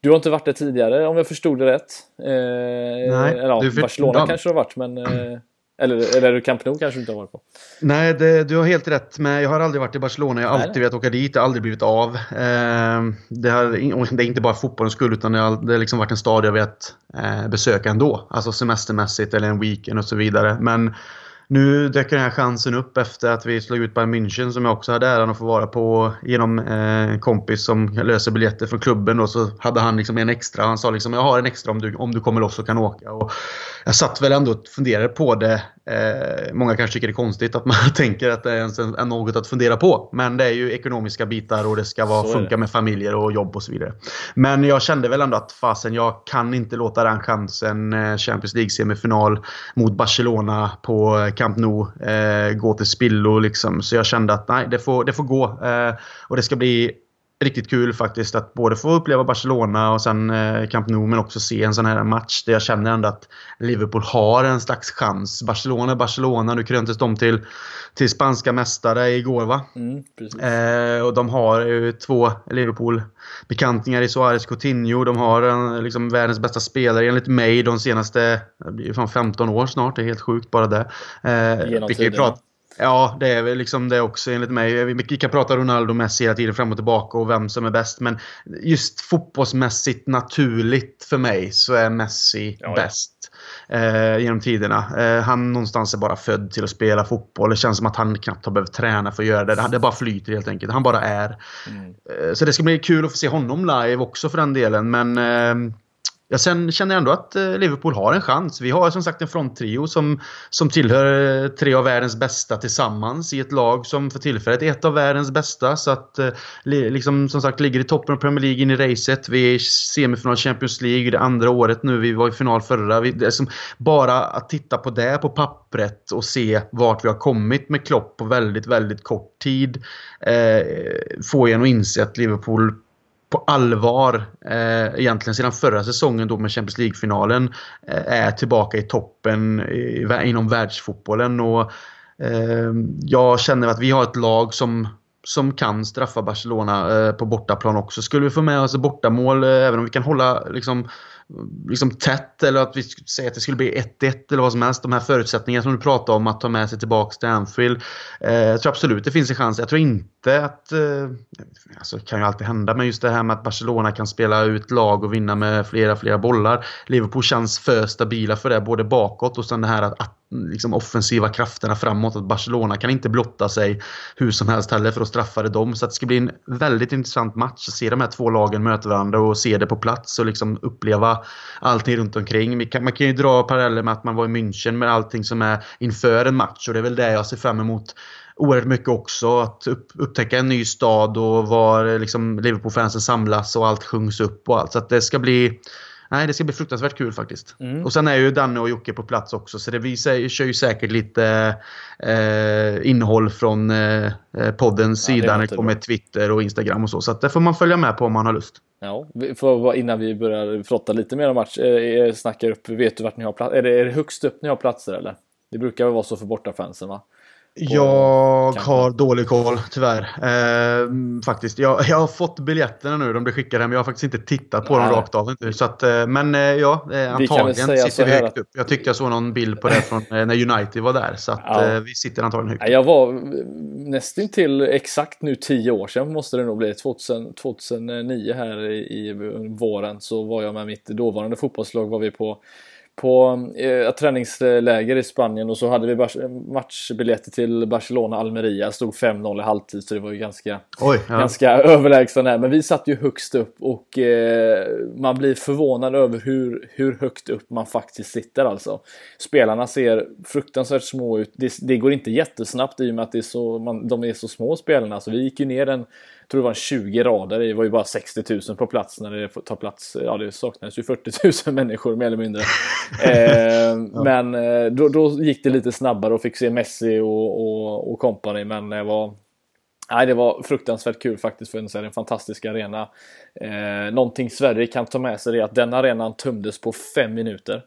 du har inte varit där tidigare om jag förstod det rätt. Nej, eller, ja, Barcelona kanske du har varit men Eller, eller Camp Nou kanske du inte har varit på? Nej, det, du har helt rätt. Men jag har aldrig varit i Barcelona. Jag har alltid velat åka dit. Det har aldrig blivit av. Eh, det, har, det är inte bara fotbollens skull utan det har, det har liksom varit en stad jag vet eh, besöka ändå. Alltså semestermässigt eller en weekend och så vidare. Men nu dök den här chansen upp efter att vi slog ut Bayern München som jag också hade äran att få vara på genom en kompis som löser biljetter från klubben. Och så hade han liksom en extra. Han sa liksom jag har en extra om du, om du kommer loss och kan åka. Och jag satt väl ändå och funderade på det. Eh, många kanske tycker det är konstigt att man tänker att det är, ens är något att fundera på. Men det är ju ekonomiska bitar och det ska vara, funka med familjer och jobb och så vidare. Men jag kände väl ändå att fasen, jag kan inte låta den chansen, eh, Champions League-semifinal mot Barcelona på Camp Nou, eh, gå till spillo. Liksom. Så jag kände att nej, det får, det får gå. Eh, och det ska bli riktigt kul faktiskt att både få uppleva Barcelona och sen eh, Camp Nou men också se en sån här match där jag känner ändå att Liverpool har en slags chans. Barcelona Barcelona, nu kröntes de till, till spanska mästare igår va? Mm, eh, och de har ju två Liverpool-bekantningar i Suarez Coutinho. De har en, liksom världens bästa spelare enligt mig de senaste det blir fan 15 år snart. Det är helt sjukt bara det. Eh, Genom. Ja, det är väl liksom det också enligt mig. Vi kan prata Ronaldo och Messi hela tiden fram och tillbaka och vem som är bäst. Men just fotbollsmässigt naturligt för mig så är Messi ja, bäst. Eh, genom tiderna. Eh, han någonstans är bara född till att spela fotboll. Det känns som att han knappt har behövt träna för att göra det. Det bara flyter helt enkelt. Han bara är. Mm. Eh, så det ska bli kul att få se honom live också för den delen. Men Ja, jag sen känner ändå att eh, Liverpool har en chans. Vi har som sagt en fronttrio som, som tillhör eh, tre av världens bästa tillsammans i ett lag som för tillfället är ett av världens bästa. Så att eh, liksom som sagt ligger i toppen av Premier League in i racet. Vi är i semifinal Champions League det andra året nu. Vi var i final förra. Vi, liksom, bara att titta på det på pappret och se vart vi har kommit med Klopp på väldigt, väldigt kort tid. Eh, får en att inse att Liverpool på allvar eh, egentligen sedan förra säsongen då med Champions League-finalen eh, är tillbaka i toppen i, inom världsfotbollen. Och, eh, jag känner att vi har ett lag som som kan straffa Barcelona eh, på bortaplan också. Skulle vi få med oss bortamål, eh, även om vi kan hålla liksom, liksom tätt eller att vi säger att det skulle bli 1-1 eller vad som helst. De här förutsättningarna som du pratade om att ta med sig tillbaka till Anfield. Eh, jag tror absolut det finns en chans. Jag tror inte att... Eh, alltså, det kan ju alltid hända, men just det här med att Barcelona kan spela ut lag och vinna med flera, flera bollar. Liverpool känns för stabila för det, både bakåt och sen det här att, att liksom offensiva krafterna framåt. Att Barcelona kan inte blotta sig hur som helst heller för att straffa det dem. Så det ska bli en väldigt intressant match. att Se de här två lagen möta varandra och se det på plats och liksom uppleva allting runt omkring. man kan ju dra paralleller med att man var i München med allting som är inför en match och det är väl det jag ser fram emot oerhört mycket också. Att upptäcka en ny stad och var liksom Liverpool-fansen samlas och allt sjungs upp och allt. Så att det ska bli Nej, det ska bli fruktansvärt kul faktiskt. Mm. Och sen är ju Danne och Jocke på plats också, så det vi kör ju säkert lite eh, innehåll från eh, poddens ja, sida när det kommer Twitter och Instagram och så. Så det får man följa med på om man har lust. Ja, för, innan vi börjar prata lite mer om match, eh, snackar upp, vet du vart ni har plats? Är det, är det högst upp ni har platser eller? Det brukar väl vara så för bortafansen va? Jag har dålig koll, tyvärr. Eh, faktiskt. Jag, jag, har fått biljetterna nu, de blir skickade hem. Jag har faktiskt inte tittat på Nej. dem rakt av. Så att, eh, men eh, ja, eh, antagligen sitter vi högt upp. Jag tyckte jag såg någon bild på det från när United var där. Så att, ja. vi sitter antagligen högt upp. Jag var nästintill exakt nu tio år sedan måste det nog bli. 2000, 2009 här i, i våren så var jag med mitt dåvarande fotbollslag var vi på på eh, träningsläger i Spanien och så hade vi matchbiljetter till Barcelona-Almeria. Stod 5-0 i halvtid så det var ju ganska, Oj, ja. ganska överlägsen där. Men vi satt ju högst upp och eh, man blir förvånad över hur, hur högt upp man faktiskt sitter alltså. Spelarna ser fruktansvärt små ut. Det, det går inte jättesnabbt i och med att det är så, man, de är så små spelarna. Så vi gick ju ner en tror det var 20 rader, det var ju bara 60 000 på plats när det tar plats, ja det saknades ju 40 000 människor mer eller mindre. eh. Men eh, då, då, gick det lite snabbare och fick se Messi och, och, och company men det var Nej, det var fruktansvärt kul faktiskt för en, en fantastisk arena. Eh, någonting Sverige kan ta med sig är att den arenan tömdes på fem minuter.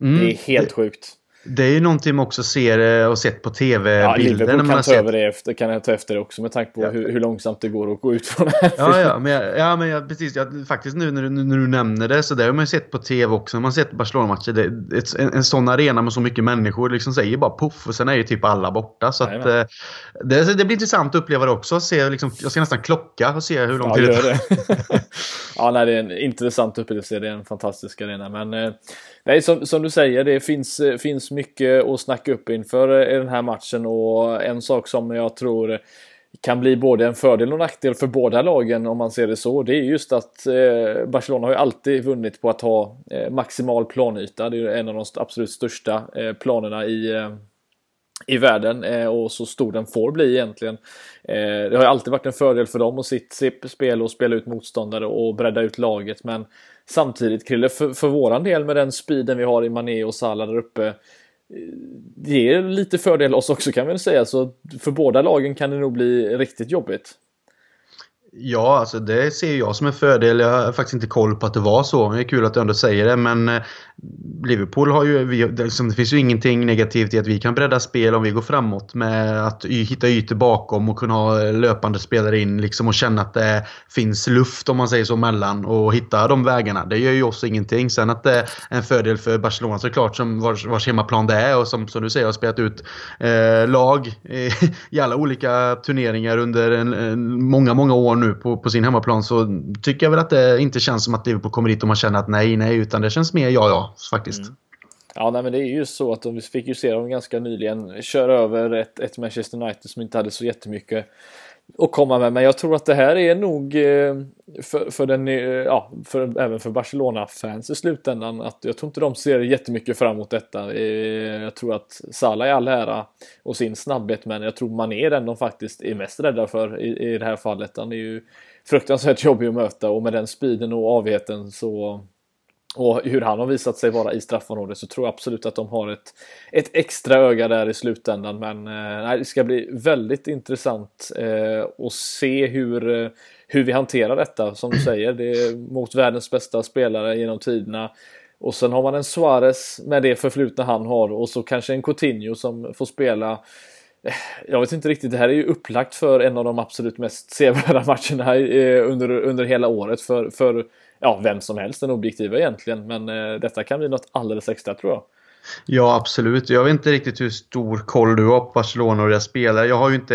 Mm. Det är helt sjukt. Det är ju någonting man också ser och sett på tv-bilder. Ja, Liverpool kan, ta sett... över det efter, kan ta efter det också med tanke på ja. hur, hur, långsamt det går att gå ut från det här. Ja, ja, men, jag, ja, men jag, precis. Jag, faktiskt nu när du, när du nämner det så det har man ju sett på tv också. Man har sett Barcelona-matcher. En, en sån arena med så mycket människor liksom säger bara poff och sen är ju typ alla borta. Så att, eh, det, det blir intressant att uppleva det också. Se, liksom, jag ska nästan klocka och se hur lång tid det tar. ja, nej, det är en intressant upplevelse. Det är en fantastisk arena. Men eh, nej, som, som du säger, det finns, eh, finns mycket att snacka upp inför eh, i den här matchen och en sak som jag tror kan bli både en fördel och nackdel för båda lagen om man ser det så. Det är just att eh, Barcelona har ju alltid vunnit på att ha eh, maximal planyta. Det är en av de absolut största eh, planerna i, eh, i världen eh, och så stor den får bli egentligen. Eh, det har alltid varit en fördel för dem att sitt, sitt spel och spela ut motståndare och bredda ut laget men samtidigt Krille, för, för våran del med den speeden vi har i Mané och Salah där uppe eh, det ger lite fördel oss också kan vi säga, så för båda lagen kan det nog bli riktigt jobbigt. Ja, alltså det ser jag som en fördel. Jag har faktiskt inte koll på att det var så. Det är kul att du ändå säger det, men Liverpool har ju, vi, det, liksom, det finns ju ingenting negativt i att vi kan bredda spel om vi går framåt med att hitta ytor bakom och kunna ha löpande spelare in liksom och känna att det finns luft om man säger så mellan och hitta de vägarna. Det gör ju oss ingenting. Sen att det är en fördel för Barcelona såklart som vars, vars hemmaplan det är och som, som du säger har spelat ut eh, lag i, i alla olika turneringar under en, en, många, många år nu på, på sin hemmaplan så tycker jag väl att det inte känns som att Liverpool kommer dit och man känner att nej, nej, utan det känns mer ja, ja faktiskt. Mm. Ja, nej, men det är ju så att de fick ju se dem ganska nyligen köra över ett, ett Manchester United som inte hade så jättemycket att komma med. Men jag tror att det här är nog eh, för, för den, eh, ja, för, även för Barcelona-fans i slutändan. Att jag tror inte de ser jättemycket fram emot detta. Eh, jag tror att Salah är all ära och sin snabbhet, men jag tror man är den de faktiskt är mest rädda för i, i det här fallet. Han är ju fruktansvärt jobbig att möta och med den speeden och avheten så och hur han har visat sig vara i straffområdet så tror jag absolut att de har ett, ett extra öga där i slutändan. Men eh, det ska bli väldigt intressant eh, att se hur, eh, hur vi hanterar detta. Som du säger, det är mot världens bästa spelare genom tiderna. Och sen har man en Suarez med det förflutna han har och så kanske en Coutinho som får spela eh, jag vet inte riktigt, det här är ju upplagt för en av de absolut mest sevärda matcherna under, under hela året för, för ja, vem som helst den objektiva egentligen. Men eh, detta kan bli något alldeles extra tror jag. Ja, absolut. Jag vet inte riktigt hur stor koll du har på Barcelona och deras spelare. Jag, har inte,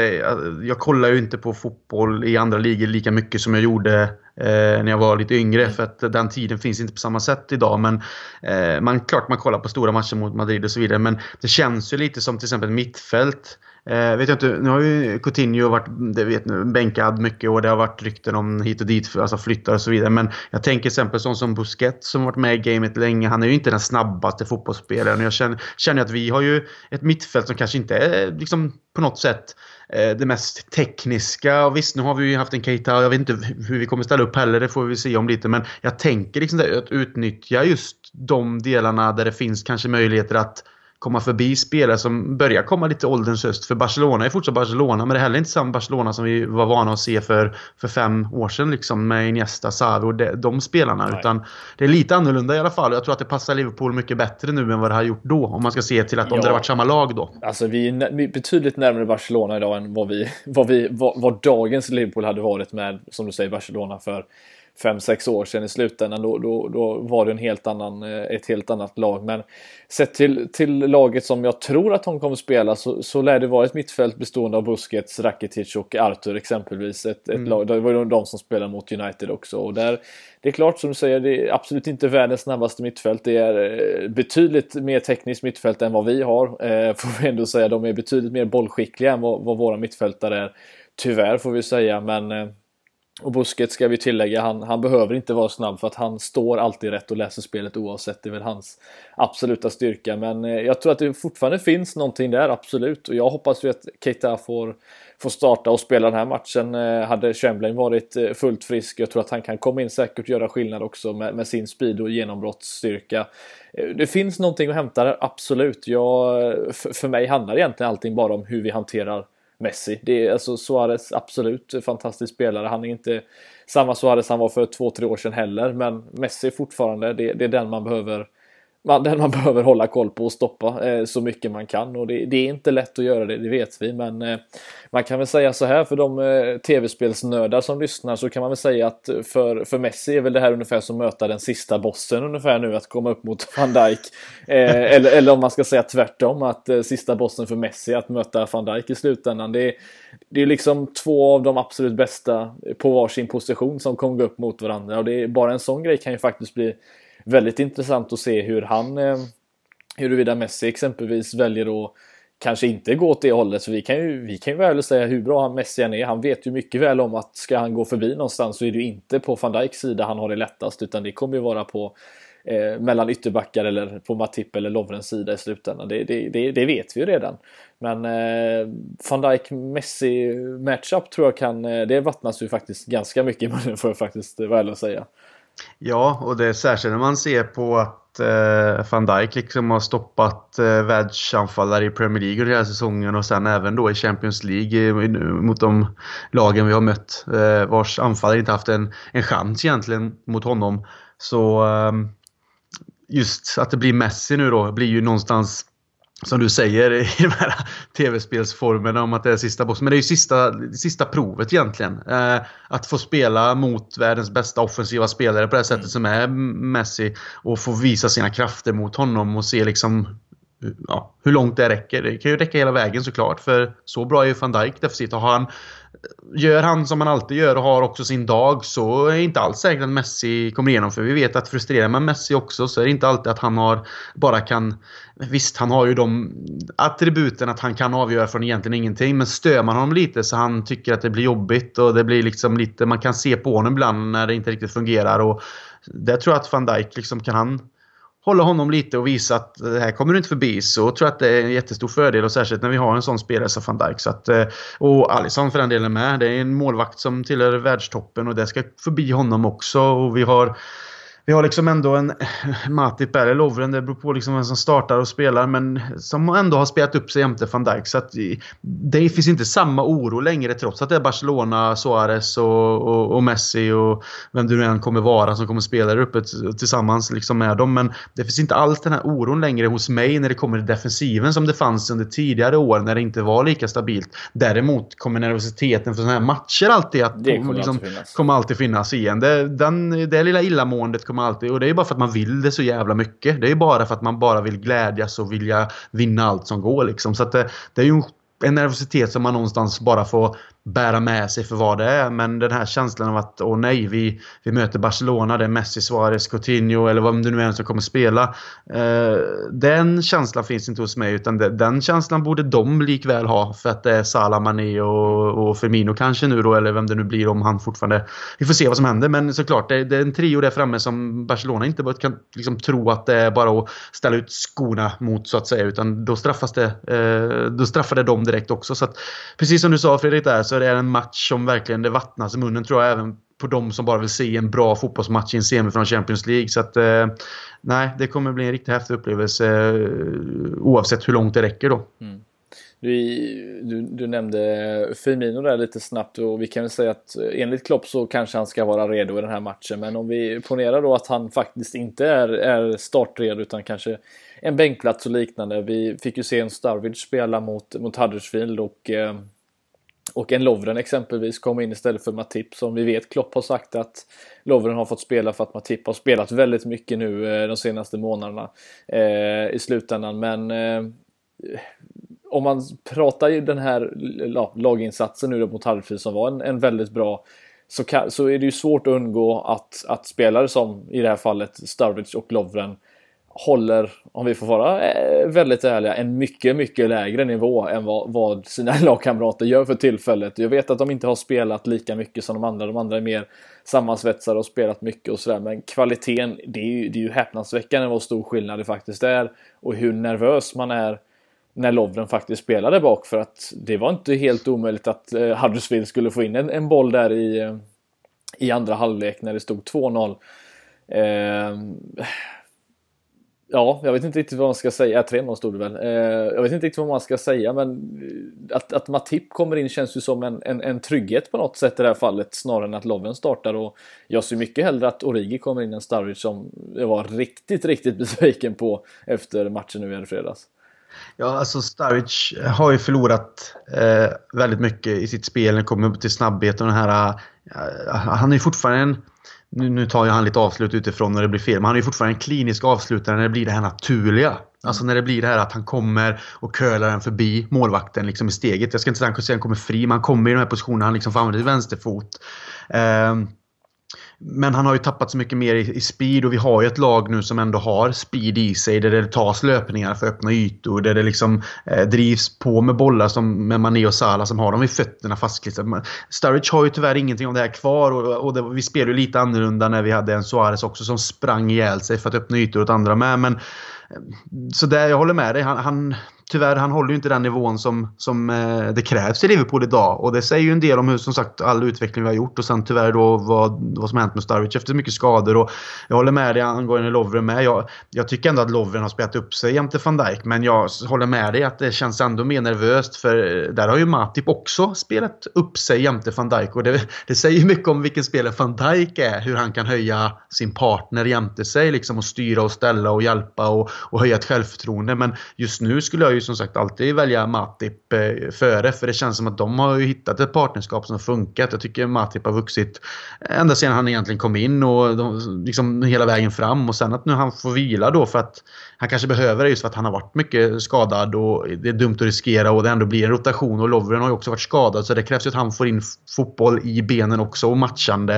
jag kollar ju inte på fotboll i andra ligor lika mycket som jag gjorde eh, när jag var lite yngre. För att den tiden finns inte på samma sätt idag. Men eh, man, klart man kollar på stora matcher mot Madrid och så vidare. Men det känns ju lite som till exempel mittfält. Eh, vet jag inte, nu har ju Coutinho varit det vet ni, bänkad mycket och det har varit rykten om hit och dit, alltså flyttar och så vidare. Men jag tänker till exempel sån som Busquets som varit med i gamet länge. Han är ju inte den snabbaste fotbollsspelaren. Jag känner, känner att vi har ju ett mittfält som kanske inte är liksom, på något sätt eh, det mest tekniska. Och visst, nu har vi ju haft en Keita. Jag vet inte hur vi kommer ställa upp heller. Det får vi se om lite. Men jag tänker liksom att utnyttja just de delarna där det finns kanske möjligheter att komma förbi spelare som börjar komma lite ålderns höst. För Barcelona är fortsatt Barcelona, men det är heller inte samma Barcelona som vi var vana att se för, för fem år sedan liksom, med Iniesta, Xavi och de, de spelarna. Nej. Utan det är lite annorlunda i alla fall. Jag tror att det passar Liverpool mycket bättre nu än vad det har gjort då. Om man ska se till att om ja. det hade varit samma lag då. Alltså vi är betydligt närmare Barcelona idag än vad, vi, vad, vi, vad, vad dagens Liverpool hade varit med, som du säger, Barcelona för fem sex år sedan i slutändan. Då, då, då var det en helt annan, eh, ett helt annat lag. Men sett till, till laget som jag tror att de kommer spela så, så lär det vara ett mittfält bestående av Busquets, Rakitic och Arthur exempelvis. Ett, ett mm. lag, det var ju de som spelade mot United också. Och där, det är klart som du säger, det är absolut inte världens snabbaste mittfält. Det är eh, betydligt mer tekniskt mittfält än vad vi har. Eh, får vi ändå säga. De är betydligt mer bollskickliga än vad, vad våra mittfältare är. Tyvärr får vi säga, men eh, och busket ska vi tillägga, han, han behöver inte vara snabb för att han står alltid rätt och läser spelet oavsett. Det är väl hans absoluta styrka. Men eh, jag tror att det fortfarande finns någonting där, absolut. Och jag hoppas ju att Keita får, får starta och spela den här matchen. Eh, hade Chamberlain varit eh, fullt frisk, jag tror att han kan komma in säkert och göra skillnad också med, med sin speed och genombrottsstyrka. Det finns någonting att hämta där, absolut. Jag, för, för mig handlar egentligen allting bara om hur vi hanterar Messi. Det är alltså Suarez absolut fantastisk spelare. Han är inte samma Suarez han var för två, tre år sedan heller. Men Messi fortfarande, det, det är den man behöver man, den man behöver hålla koll på och stoppa eh, så mycket man kan. Och det, det, är inte lätt att göra det, det vet vi. Men eh, man kan väl säga så här för de eh, tv-spelsnördar som lyssnar så kan man väl säga att för, för Messi är väl det här ungefär som möta den sista bossen ungefär nu att komma upp mot van Dijk. Eh, eller, eller om man ska säga tvärtom att eh, sista bossen för Messi att möta van Dijk i slutändan. Det, det är liksom två av de absolut bästa på varsin position som kommer gå upp mot varandra och det är bara en sån grej kan ju faktiskt bli väldigt intressant att se hur han, eh, huruvida Messi exempelvis väljer att kanske inte gå åt det hållet. Så vi kan ju, vi kan ju väl säga hur bra han Messi än är. Han vet ju mycket väl om att ska han gå förbi någonstans så är det ju inte på van Dijks sida han har det lättast utan det kommer ju vara på eh, mellan ytterbackar eller på Matip eller Lovrens sida i slutändan. Det, det, det, det vet vi ju redan. Men eh, van Dijk Messi matchup tror jag kan, eh, det vattnas ju faktiskt ganska mycket i munnen får jag faktiskt väl säga. Ja, och det är särskilt när man ser på att eh, van Dijk liksom har stoppat eh, världsanfallare i Premier League under hela säsongen och sen även då i Champions League eh, mot de lagen vi har mött eh, vars anfallare inte haft en, en chans egentligen mot honom. Så eh, just att det blir Messi nu då blir ju någonstans som du säger i de här tv-spelsformerna om att det är sista bossen. Men det är ju sista, sista provet egentligen. Eh, att få spela mot världens bästa offensiva spelare på det sättet mm. som är Messi och få visa sina krafter mot honom och se liksom ja, hur långt det räcker. Det kan ju räcka hela vägen såklart för så bra är ju van Dijk defensivt. Har han gör han som han alltid gör och har också sin dag så är det inte alls säkert att Messi kommer igenom. För vi vet att frustrerar man Messi också så är det inte alltid att han har bara kan... Visst, han har ju de attributen att han kan avgöra från egentligen ingenting. Men stör man honom lite så han tycker att det blir jobbigt och det blir liksom lite... Man kan se på honom ibland när det inte riktigt fungerar. Och det tror jag att van Dijk liksom kan han hålla honom lite och visa att det här kommer du inte förbi. Så jag tror att det är en jättestor fördel och särskilt när vi har en sån spelare som van Dijk. Så att, eh, och Alisson för den delen med. Det är en målvakt som tillhör världstoppen och det ska förbi honom också. Och vi har vi har liksom ändå en Matip eller Lovren, det beror på liksom vem som startar och spelar, men som ändå har spelat upp sig jämte van Dijk. Så att det finns inte samma oro längre trots att det är Barcelona, Suarez och, och, och Messi och vem det nu än kommer vara som kommer spela där uppe tillsammans liksom med dem. Men det finns inte alls den här oron längre hos mig när det kommer till defensiven som det fanns under tidigare år när det inte var lika stabilt. Däremot kommer nervositeten för sådana här matcher alltid att det kommer, liksom, alltid finnas. kommer alltid finnas igen. Det, den, det lilla illamåendet kommer alltid... Och det är bara för att man vill det så jävla mycket. Det är bara för att man bara vill glädjas och vilja vinna allt som går liksom. Så att det, det är ju en nervositet som man någonstans bara får bära med sig för vad det är. Men den här känslan av att åh nej, vi, vi möter Barcelona, det är Messi, Suarez, Coutinho eller vad det nu är som kommer spela. Eh, den känslan finns inte hos mig utan det, den känslan borde de likväl ha för att det är Salah, Mané och, och Firmino kanske nu då eller vem det nu blir om han fortfarande... Vi får se vad som händer men såklart det, det är en trio där framme som Barcelona inte kan liksom, tro att det är bara att ställa ut skorna mot så att säga utan då straffas det, eh, då straffar det dem direkt också. Så att, precis som du sa Fredrik där så det är en match som verkligen det vattnas i munnen tror jag även på de som bara vill se en bra fotbollsmatch i en semi från Champions League. Så att eh, nej, det kommer bli en riktigt häftig upplevelse eh, oavsett hur långt det räcker då. Mm. Du, du, du, nämnde Firmino där lite snabbt och vi kan väl säga att eh, enligt Klopp så kanske han ska vara redo i den här matchen. Men om vi ponerar då att han faktiskt inte är, är startredo utan kanske en bänkplats och liknande. Vi fick ju se en Starwich spela mot, mot Huddersfield och eh, och en Lovren exempelvis kom in istället för Matip som vi vet Klopp har sagt att Lovren har fått spela för att Matip har spelat väldigt mycket nu eh, de senaste månaderna eh, i slutändan. Men eh, om man pratar ju den här laginsatsen nu mot Hallfrid som var en, en väldigt bra så, kan, så är det ju svårt att undgå att, att spelare som i det här fallet Sturridge och Lovren håller, om vi får vara eh, väldigt ärliga, en mycket, mycket lägre nivå än vad, vad sina lagkamrater gör för tillfället. Jag vet att de inte har spelat lika mycket som de andra. De andra är mer sammansvetsade och spelat mycket och sådär. Men kvaliteten, det är ju, det är ju häpnadsväckande vad stor skillnad det faktiskt är. Och hur nervös man är när Lovren faktiskt spelade bak. För att det var inte helt omöjligt att eh, Huddersfield skulle få in en, en boll där i, eh, i andra halvlek när det stod 2-0. Eh, Ja, jag vet inte riktigt vad man ska säga. 3-0 stod det väl. Eh, jag vet inte riktigt vad man ska säga, men eh, att, att Matip kommer in känns ju som en, en, en trygghet på något sätt i det här fallet, snarare än att Loven startar. Och jag ser mycket hellre att Origi kommer in än Starwich som jag var riktigt, riktigt besviken på efter matchen nu i fredags. Ja, alltså Starwich har ju förlorat eh, väldigt mycket i sitt spel när det kommer till snabbhet och den här... Eh, han är ju fortfarande en nu, nu tar ju han lite avslut utifrån när det blir fel, men han är ju fortfarande en klinisk avslutare när det blir det här naturliga. Alltså när det blir det här att han kommer och curlar den förbi målvakten liksom i steget. Jag ska inte säga att han kommer fri, men han kommer i de här positionerna han liksom får använda sin vänsterfot. Um, men han har ju tappat så mycket mer i, i, speed och vi har ju ett lag nu som ändå har speed i sig. Där det tas löpningar för öppna ytor. Där det liksom eh, drivs på med bollar som med Mané och Salah som har dem i fötterna fastklistrade. Sturridge har ju tyvärr ingenting av det här kvar. Och, och det, vi spelade ju lite annorlunda när vi hade en Suarez också som sprang ihjäl sig för att öppna ytor åt andra med. Men, eh, så där, jag håller med dig. Han, han, tyvärr, han håller ju inte den nivån som, som eh, det krävs i Liverpool idag. Och det säger ju en del om hur, som sagt, all utveckling vi har gjort och sen tyvärr då vad, vad som har hänt med Sturridge efter mycket skador. Och jag håller med dig angående Lovren med. Jag, jag tycker ändå att Lovren har spelat upp sig jämte van Dijk men jag håller med dig att det känns ändå mer nervöst för där har ju Matip också spelat upp sig jämte van Dijk och det, det säger mycket om vilken spelare van Dijk är. Hur han kan höja sin partner jämte sig liksom och styra och ställa och hjälpa och, och höja ett självförtroende. Men just nu skulle jag ju som sagt alltid välja Matip eh, före. För det känns som att de har ju hittat ett partnerskap som funkat. Jag tycker Matip har vuxit ända sedan han egentligen kom in och de, liksom hela vägen fram. Och sen att nu han får vila då för att han kanske behöver det just för att han har varit mycket skadad och det är dumt att riskera och det ändå blir en rotation. Och Lovren har ju också varit skadad så det krävs ju att han får in fotboll i benen också och matchande.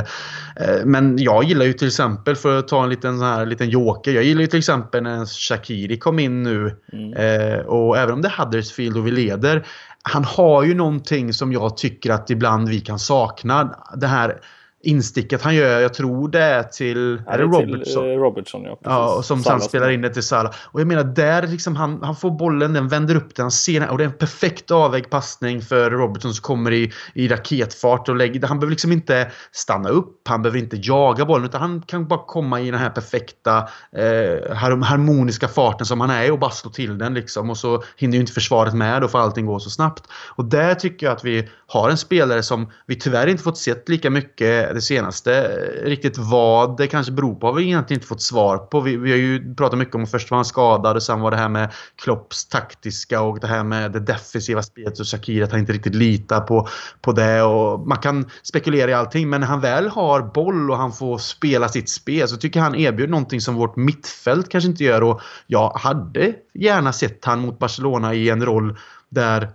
Eh, men jag gillar ju till exempel, för att ta en liten, sån här, liten joker. Jag gillar ju till exempel när Shakiri kom in nu. Mm. Eh, och även om det är Huddersfield och vi leder. Han har ju någonting som jag tycker att ibland vi kan sakna. Det här insticket han gör, jag tror det är till... är det Robertson? Till, eh, Robertson ja, ja, och som sen spelar in det till Salah. Och jag menar där liksom han, han får bollen, den vänder upp den, ser den, och det är en perfekt avvägd passning för Robertson som kommer i, i raketfart och lägger, han behöver liksom inte stanna upp, han behöver inte jaga bollen utan han kan bara komma i den här perfekta eh, harmoniska farten som han är och bara slå till den liksom och så hinner ju inte försvaret med då för allting går så snabbt. Och där tycker jag att vi har en spelare som vi tyvärr inte fått sett lika mycket det senaste. Riktigt vad det kanske beror på har vi egentligen inte fått svar på. Vi, vi har ju pratat mycket om att först var han skadad och sen var det här med Klopps taktiska och det här med det defensiva spelet och Shakir att han inte riktigt litar på, på det. Och man kan spekulera i allting men när han väl har boll och han får spela sitt spel så tycker jag han erbjuder någonting som vårt mittfält kanske inte gör. Och jag hade gärna sett han mot Barcelona i en roll där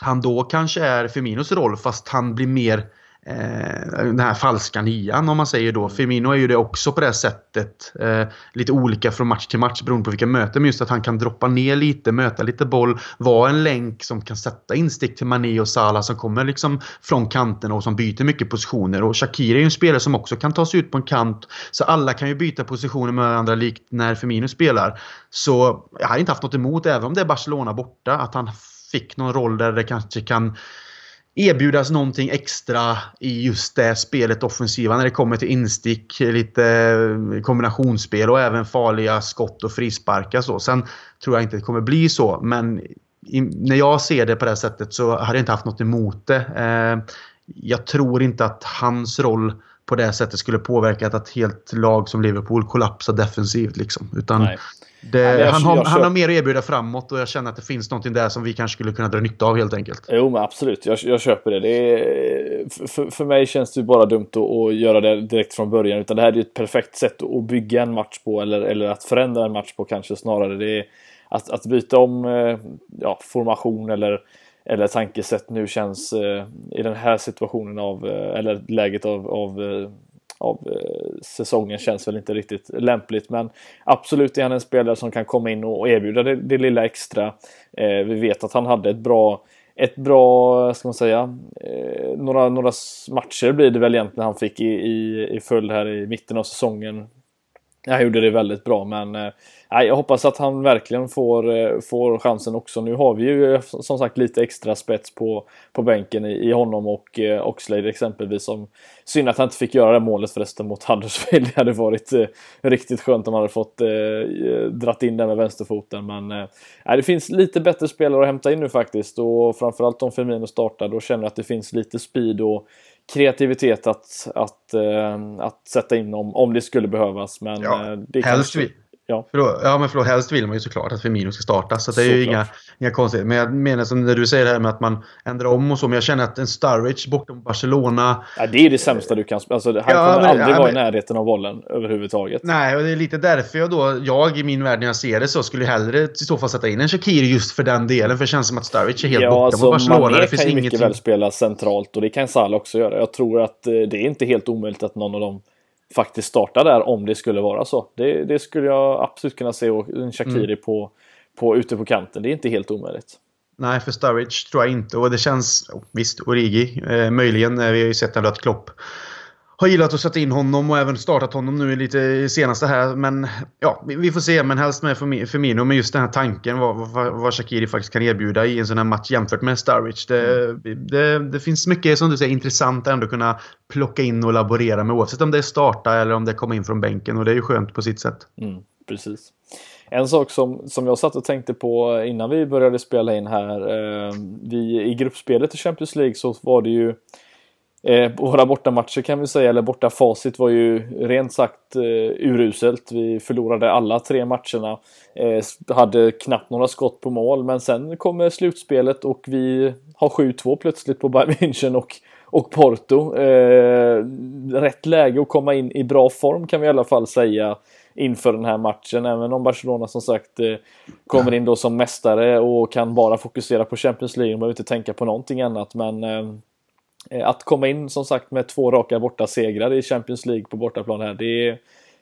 han då kanske är Firminos roll fast han blir mer eh, den här falska nian om man säger då. Firmino är ju det också på det sättet. Eh, lite olika från match till match beroende på vilka möten. Men just att han kan droppa ner lite, möta lite boll, vara en länk som kan sätta instick till Mané och Salah som kommer liksom från kanten och som byter mycket positioner. Och Shakira är ju en spelare som också kan ta sig ut på en kant. Så alla kan ju byta positioner med varandra likt när Firmino spelar. Så jag har inte haft något emot, även om det är Barcelona borta, att han fick någon roll där det kanske kan erbjudas någonting extra i just det spelet offensiva när det kommer till instick, lite eh, kombinationsspel och även farliga skott och frisparkar. Så. Sen tror jag inte det kommer bli så, men i, när jag ser det på det sättet så hade jag inte haft något emot det. Eh, jag tror inte att hans roll på det sättet skulle påverka att ett helt lag som Liverpool kollapsar defensivt. Liksom. Utan Nej. Det, jag, han, har, han har mer att erbjuda framåt och jag känner att det finns någonting där som vi kanske skulle kunna dra nytta av helt enkelt. Jo men absolut, jag, jag köper det. det är, för, för mig känns det bara dumt att, att, göra det direkt från början. Utan det här är ett perfekt sätt att bygga en match på eller, eller att förändra en match på kanske snarare. Det är att, att byta om eh, ja, formation eller, eller tankesätt nu känns eh, i den här situationen av, eh, eller läget av, av av eh, säsongen känns väl inte riktigt lämpligt. Men absolut är han en spelare som kan komma in och erbjuda det, det lilla extra. Eh, vi vet att han hade ett bra ett bra, ska man säga, eh, några, några matcher blir det väl egentligen han fick i, i, i följd här i mitten av säsongen. Han gjorde det väldigt bra men eh, jag hoppas att han verkligen får, eh, får chansen också. Nu har vi ju eh, som sagt lite extra spets på, på bänken i, i honom och eh, Oxlade exempelvis. Som, synd att han inte fick göra det målet förresten mot Huddersfield. Det hade varit eh, riktigt skönt om han hade fått eh, dratt in den med vänsterfoten. Men eh, det finns lite bättre spelare att hämta in nu faktiskt och framförallt om Firmino startar då känner jag att det finns lite speed och kreativitet att, att, äh, att sätta in om, om det skulle behövas. Men ja, eh, det helst, kanske... Ja. Förlåt, ja, men förlåt, helst vill man ju såklart att Firmino ska starta. Så det är ju inga, inga konstigheter. Men jag menar som när du säger det här med att man ändrar om och så. Men jag känner att en Sturridge bortom Barcelona. Ja, det är det sämsta du kan alltså, Han ja, kommer men, aldrig ja, vara men, i närheten av bollen överhuvudtaget. Nej, och det är lite därför jag då, jag i min värld när jag ser det så, skulle hellre i så fall sätta in en Shakiri just för den delen. För det känns som att Sturridge är helt ja, borta alltså, Barcelona. Mané det finns kan ju mycket väl spela centralt och det kan Salah också göra. Jag tror att eh, det är inte helt omöjligt att någon av dem faktiskt starta där om det skulle vara så. Det, det skulle jag absolut kunna se en Shakiri mm. på, på, ute på kanten. Det är inte helt omöjligt. Nej, för Sturridge tror jag inte. Och det känns... Visst, Origi. Eh, möjligen. Vi har ju sett att Klopp har gillat att sätta in honom och även startat honom nu lite senaste här. Men ja, vi får se. Men helst med Firmino. Men just den här tanken vad, vad, vad Shakiri faktiskt kan erbjuda i en sån här match jämfört med Sturridge. Det, mm. det, det, finns mycket som du säger intressant att ändå kunna plocka in och laborera med. Oavsett om det är starta eller om det kommer in från bänken. Och det är ju skönt på sitt sätt. Mm, precis. En sak som, som jag satt och tänkte på innan vi började spela in här. Eh, vi, I gruppspelet i Champions League så var det ju Eh, våra bortamatcher kan vi säga, eller borta facit var ju rent sagt eh, uruselt. Vi förlorade alla tre matcherna. Eh, hade knappt några skott på mål, men sen kommer slutspelet och vi har 7-2 plötsligt på Bayern München och, och Porto. Eh, rätt läge att komma in i bra form kan vi i alla fall säga inför den här matchen. Även om Barcelona som sagt eh, kommer in då som mästare och kan bara fokusera på Champions League. De behöver inte tänka på någonting annat. Men Eh, Eh, att komma in som sagt med två raka borta segrar i Champions League på bortaplan här, det,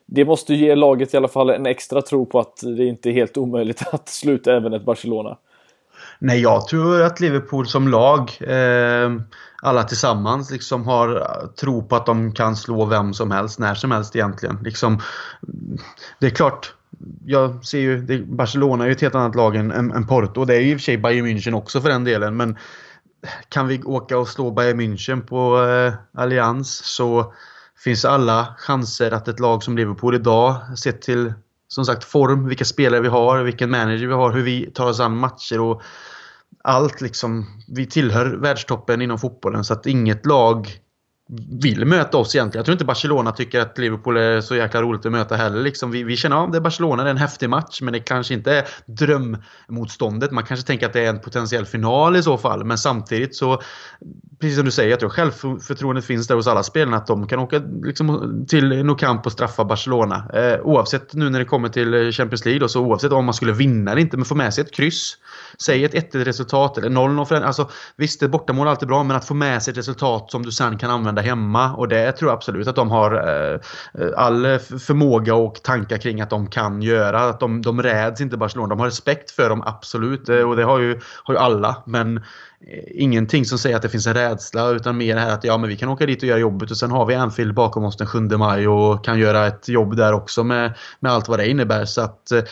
det måste ge laget i alla fall en extra tro på att det inte är helt omöjligt att sluta även ett Barcelona. Nej, jag tror att Liverpool som lag, eh, alla tillsammans, liksom har eh, tro på att de kan slå vem som helst, när som helst egentligen. Liksom, det är klart, jag ser ju, det, Barcelona är ju ett helt annat lag än, än, än Porto. Det är ju i och för sig Bayern München också för den delen, men kan vi åka och slå Bayern München på eh, Allians så finns alla chanser att ett lag som Liverpool idag, sett till som sagt form, vilka spelare vi har, vilken manager vi har, hur vi tar oss an matcher och allt liksom. Vi tillhör världstoppen inom fotbollen så att inget lag vill möta oss egentligen. Jag tror inte Barcelona tycker att Liverpool är så jäkla roligt att möta heller. Liksom vi, vi känner av ja, det är Barcelona, det är en häftig match, men det kanske inte är drömmotståndet. Man kanske tänker att det är en potentiell final i så fall, men samtidigt så precis som du säger, jag tror självförtroendet finns där hos alla spelarna att de kan åka liksom, till Nou Camp och straffa Barcelona. Eh, oavsett nu när det kommer till Champions League, då, så oavsett om man skulle vinna eller inte, men få med sig ett kryss. Säg ett 1 resultat eller 0-0. Alltså, visst, ett bortamål är alltid bra, men att få med sig ett resultat som du sen kan använda hemma. Och det tror jag absolut att de har eh, all förmåga och tankar kring att de kan göra. Att de, de räds inte Barcelona. De har respekt för dem, absolut. Eh, och det har ju, har ju alla. Men Eh, ingenting som säger att det finns en rädsla utan mer det här att ja, men vi kan åka dit och göra jobbet och sen har vi Anfield bakom oss den 7 maj och kan göra ett jobb där också med, med allt vad det innebär. Så att eh,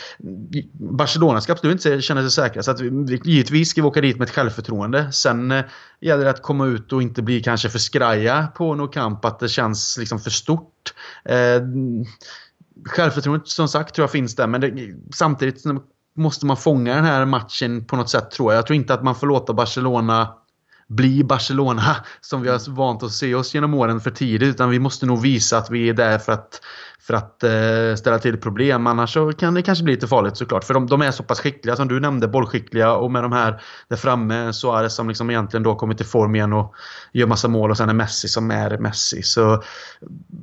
Barcelona ska absolut inte känna sig säkra. Så att vi, givetvis ska vi åka dit med ett självförtroende. Sen eh, gäller det att komma ut och inte bli kanske för skraja på någon kamp, att det känns liksom för stort. Eh, Självförtroendet som sagt tror jag finns där men det, samtidigt måste man fånga den här matchen på något sätt tror jag. Jag tror inte att man får låta Barcelona bli Barcelona som vi har vant att se oss genom åren för tidigt. Utan vi måste nog visa att vi är där för att för att eh, ställa till problem. Annars så kan det kanske bli lite farligt såklart. För de, de, är så pass skickliga som du nämnde, bollskickliga och med de här där framme Suarez som liksom egentligen då kommit till form igen och gör massa mål och sen är Messi som är Messi. Så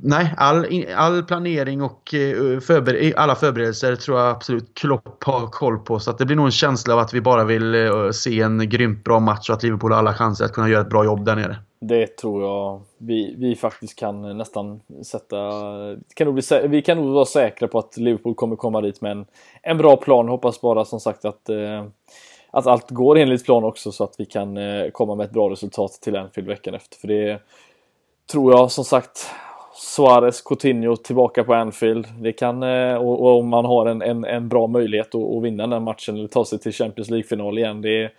nej, all, all planering och eh, förber alla förberedelser tror jag absolut Klopp har koll på. Så att det blir nog en känsla av att vi bara vill eh, se en grymt bra match och att Liverpool har alla chanser att kunna göra ett bra jobb där nere. Det tror jag vi, vi faktiskt kan nästan sätta... Kan nog bli, vi kan nog vara säkra på att Liverpool kommer komma dit med en, en bra plan. Hoppas bara som sagt att, eh, att allt går enligt plan också så att vi kan eh, komma med ett bra resultat till Anfield veckan efter. För det tror jag som sagt Suarez, Coutinho tillbaka på Anfield. Det kan, eh, och, om man har en, en, en bra möjlighet att, att, vinna den matchen eller ta sig till Champions League-final igen. Det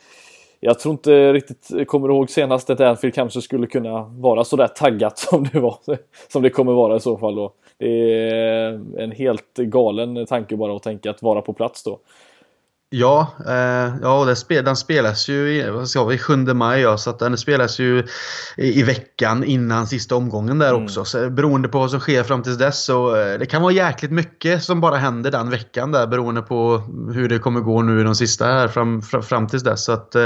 jag tror inte riktigt, kommer ihåg senast att Anfield kanske skulle kunna vara så där taggat som det var. Som det kommer vara i så fall då. Det är en helt galen tanke bara att tänka att vara på plats då. Ja, eh, ja det spel, den spelas ju i, ska vi, 7 maj. Ja, så att den spelas ju i, i veckan innan sista omgången där mm. också. Så beroende på vad som sker fram tills dess så eh, det kan vara jäkligt mycket som bara händer den veckan där beroende på hur det kommer gå nu i de sista här fram, fram, fram tills dess. Så att eh,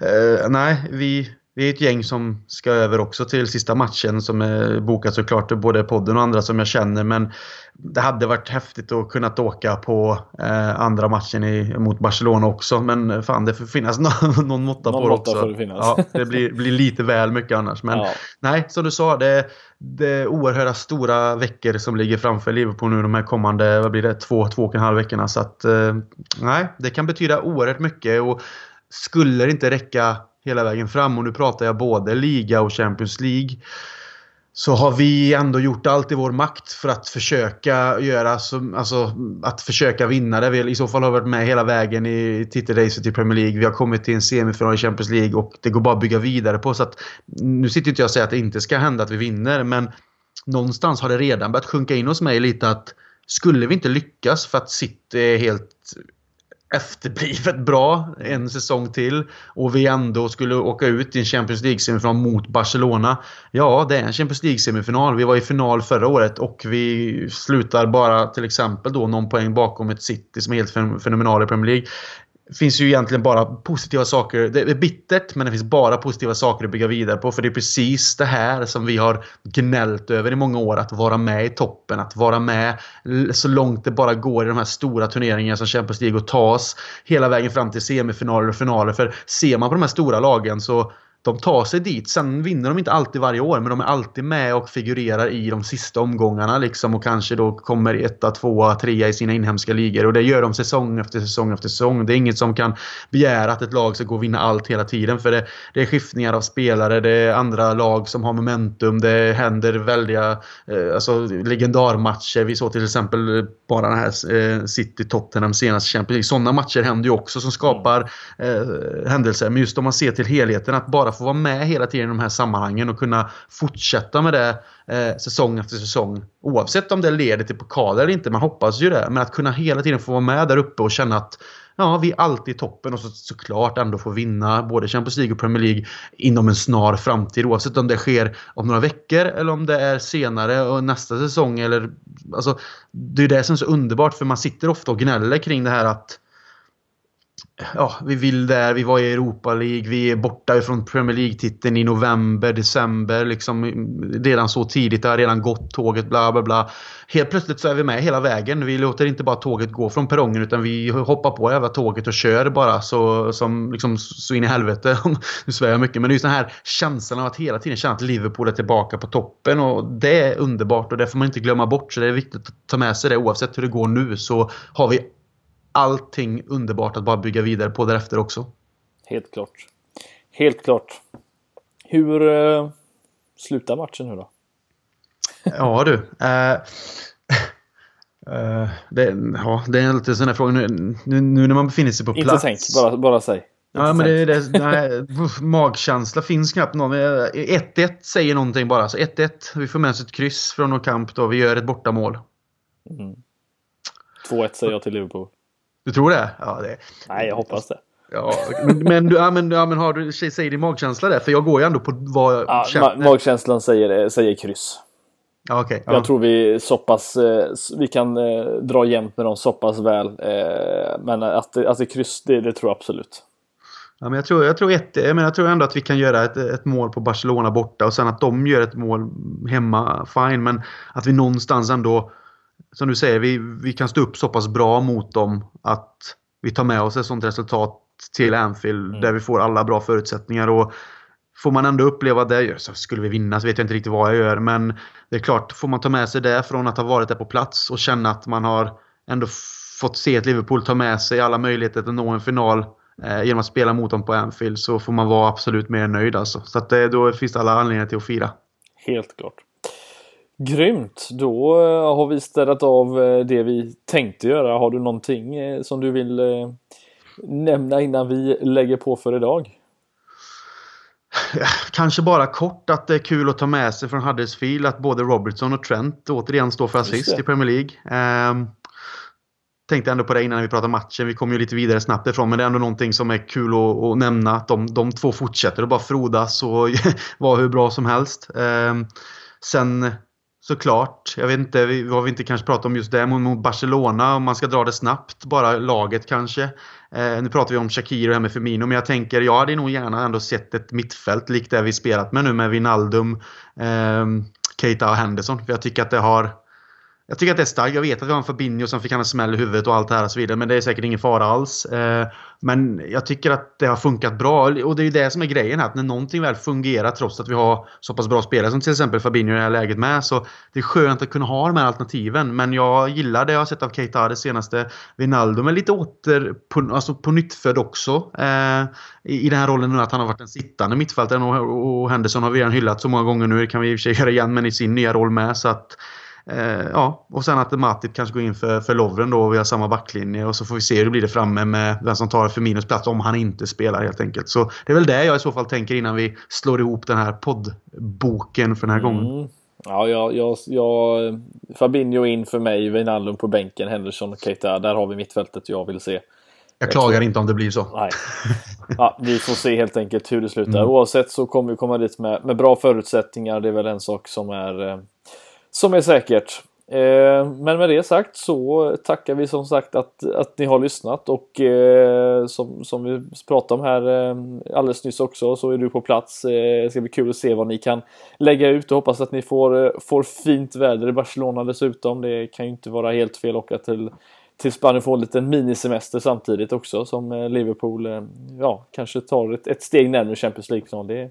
eh nej, vi vi är ett gäng som ska över också till sista matchen som är bokat såklart, både podden och andra som jag känner. Men det hade varit häftigt att kunna åka på eh, andra matchen i, mot Barcelona också. Men fan, det får finnas någon, någon måtta någon på det också. Det, ja, det blir, blir, lite väl mycket annars. Men ja. nej, som du sa, det, det är oerhörda stora veckor som ligger framför Liverpool nu de här kommande, vad blir det, två, två och en halv veckorna. Så att eh, nej, det kan betyda oerhört mycket. Och skulle det inte räcka hela vägen fram och nu pratar jag både liga och Champions League. Så har vi ändå gjort allt i vår makt för att försöka göra så, alltså att försöka vinna det. Vi i så fall har vi varit med hela vägen i titelracet i Premier League. Vi har kommit till en semifinal i Champions League och det går bara att bygga vidare på. Så att, nu sitter inte jag och säger att det inte ska hända att vi vinner men någonstans har det redan börjat sjunka in hos mig lite att skulle vi inte lyckas för att City är helt efterblivet bra en säsong till och vi ändå skulle åka ut i en Champions League-semifinal mot Barcelona. Ja, det är en Champions League-semifinal. Vi var i final förra året och vi slutar bara till exempel då någon poäng bakom ett City som är helt fenomenal i Premier League finns ju egentligen bara positiva saker. Det är bittert men det finns bara positiva saker att bygga vidare på. För det är precis det här som vi har gnällt över i många år. Att vara med i toppen. Att vara med så långt det bara går i de här stora turneringarna som Champions League och Tas. hela vägen fram till semifinaler och finaler. För ser man på de här stora lagen så de tar sig dit. Sen vinner de inte alltid varje år, men de är alltid med och figurerar i de sista omgångarna liksom och kanske då kommer etta, tvåa, trea i sina inhemska ligor. Och det gör de säsong efter säsong efter säsong. Det är inget som kan begära att ett lag ska gå och vinna allt hela tiden. För det, det är skiftningar av spelare, det är andra lag som har momentum, det händer väldiga eh, alltså, legendarmatcher. Vi såg till exempel bara den här eh, City-Tottenham senaste Champions League. Sådana matcher händer ju också som skapar eh, händelser. Men just om man ser till helheten, att bara få vara med hela tiden i de här sammanhangen och kunna fortsätta med det eh, säsong efter säsong. Oavsett om det leder till pokaler eller inte, man hoppas ju det. Men att kunna hela tiden få vara med där uppe och känna att ja, vi är alltid i toppen och så, såklart ändå få vinna både Champions League och Premier League inom en snar framtid. Oavsett om det sker om några veckor eller om det är senare och nästa säsong. Eller, alltså, det är det som är så underbart för man sitter ofta och gnäller kring det här att ja, vi vill där, vi var i Europa League, vi är borta ifrån Premier League-titeln i november, december. Liksom, redan så tidigt, det har redan gått tåget, bla bla bla. Helt plötsligt så är vi med hela vägen. Vi låter inte bara tåget gå från perrongen utan vi hoppar på jävla tåget och kör bara så, som, liksom, så in i helvete. nu svär jag mycket, men det är ju den här känslan av att hela tiden känna att Liverpool är tillbaka på toppen och det är underbart och det får man inte glömma bort. Så det är viktigt att ta med sig det oavsett hur det går nu så har vi allting underbart att bara bygga vidare på därefter också. Helt klart. Helt klart. Hur eh, slutar matchen nu då? ja du. Eh, eh, det, ja, det är alltid en sån här fråga. Nu, nu, nu, när man befinner sig på Inte plats. tänk, bara, bara säg. Ja, men det, det, nej, magkänsla finns knappt någon. 1-1 säger någonting bara. Så 1-1. Vi får med oss ett kryss från kamp då. Vi gör ett bortamål. Mm. 2-1 säger jag till Liverpool. Du tror det? Ja, det... Nej, jag hoppas det. Ja, men, men, ja, men, ja, men har du, säger din magkänsla det? För jag går ju ändå på vad jag ja, känner. magkänslan säger, säger kryss. Ja, okay, ja. Jag tror vi så pass, eh, vi kan eh, dra jämnt med dem så pass väl. Eh, men att, att det kryss, det, det tror jag absolut. Ja, men jag, tror, jag, tror ett, jag, menar, jag tror ändå att vi kan göra ett, ett mål på Barcelona borta och sen att de gör ett mål hemma, fine. Men att vi någonstans ändå som du säger, vi, vi kan stå upp så pass bra mot dem att vi tar med oss ett sånt resultat till Anfield mm. där vi får alla bra förutsättningar. Och Får man ändå uppleva det, så skulle vi vinna så vet jag inte riktigt vad jag gör. Men det är klart, får man ta med sig det från att ha varit där på plats och känna att man har ändå fått se ett Liverpool ta med sig alla möjligheter att nå en final eh, genom att spela mot dem på Anfield så får man vara absolut mer nöjd alltså. Så att, eh, då finns det alla anledningar till att fira. Helt klart. Grymt! Då eh, har vi städat av eh, det vi tänkte göra. Har du någonting som du vill nämna innan vi lägger på för idag? Kanske bara kort att det är kul att ta med sig från Huddersfield att både Robertson och Trent återigen står för assist i Premier League. Um, tänkte ändå på det innan vi pratade matchen. Vi kom ju lite vidare snabbt ifrån men det är ändå någonting som är kul att, att nämna. Att de, de två fortsätter att bara frodas och vara hur bra som helst. Um, sen såklart, jag vet inte vi, vad vi inte kanske pratar om just det mot Barcelona om man ska dra det snabbt. Bara laget kanske. Eh, nu pratar vi om Shakir och här med Firmino men jag tänker jag hade nog gärna ändå sett ett mittfält likt det vi spelat med nu med Wijnaldum, eh, Keita och Henderson. För jag tycker att det har jag tycker att det är starkt. Jag vet att vi har en Fabinho som fick han en smäll i huvudet och allt det här och så vidare. Men det är säkert ingen fara alls. Eh, men jag tycker att det har funkat bra. Och det är ju det som är grejen här. Att när någonting väl fungerar trots att vi har så pass bra spelare som till exempel Fabinho i det här läget med. Så det är skönt att kunna ha de här alternativen. Men jag gillar det jag har sett av Keita det senaste. Wijnaldum är lite åter på, alltså på nyttfödd också. Eh, I, den här rollen nu att han har varit en sittande mittfältare. Och, och Henderson har vi redan hyllat så många gånger nu. Det kan vi i och för sig göra igen men i sin nya roll med. Så att Eh, ja, och sen att Matip kanske går in för, för Lovren då vi har samma backlinje och så får vi se hur det blir det framme med vem som tar för minus plats om han inte spelar helt enkelt. Så det är väl det jag i så fall tänker innan vi slår ihop den här poddboken för den här mm. gången. Ja, jag, jag, jag, Fabinho in för mig, Wijnaldum på bänken, Henderson och Keita. Där har vi mittfältet jag vill se. Jag klagar inte om det blir så. Nej. Ja, vi får se helt enkelt hur det slutar. Mm. Oavsett så kommer vi komma dit med, med bra förutsättningar. Det är väl en sak som är eh, som är säkert. Eh, men med det sagt så tackar vi som sagt att, att ni har lyssnat och eh, som, som vi pratade om här eh, alldeles nyss också så är du på plats. Det ska bli kul att se vad ni kan lägga ut och hoppas att ni får, får fint väder i Barcelona dessutom. Det kan ju inte vara helt fel att åka till till Spanien få en liten minisemester samtidigt också som Liverpool ja, kanske tar ett, ett steg närmare Champions League.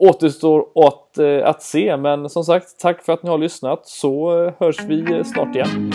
Återstår att, eh, att se. Men som sagt, tack för att ni har lyssnat så eh, hörs vi eh, snart igen.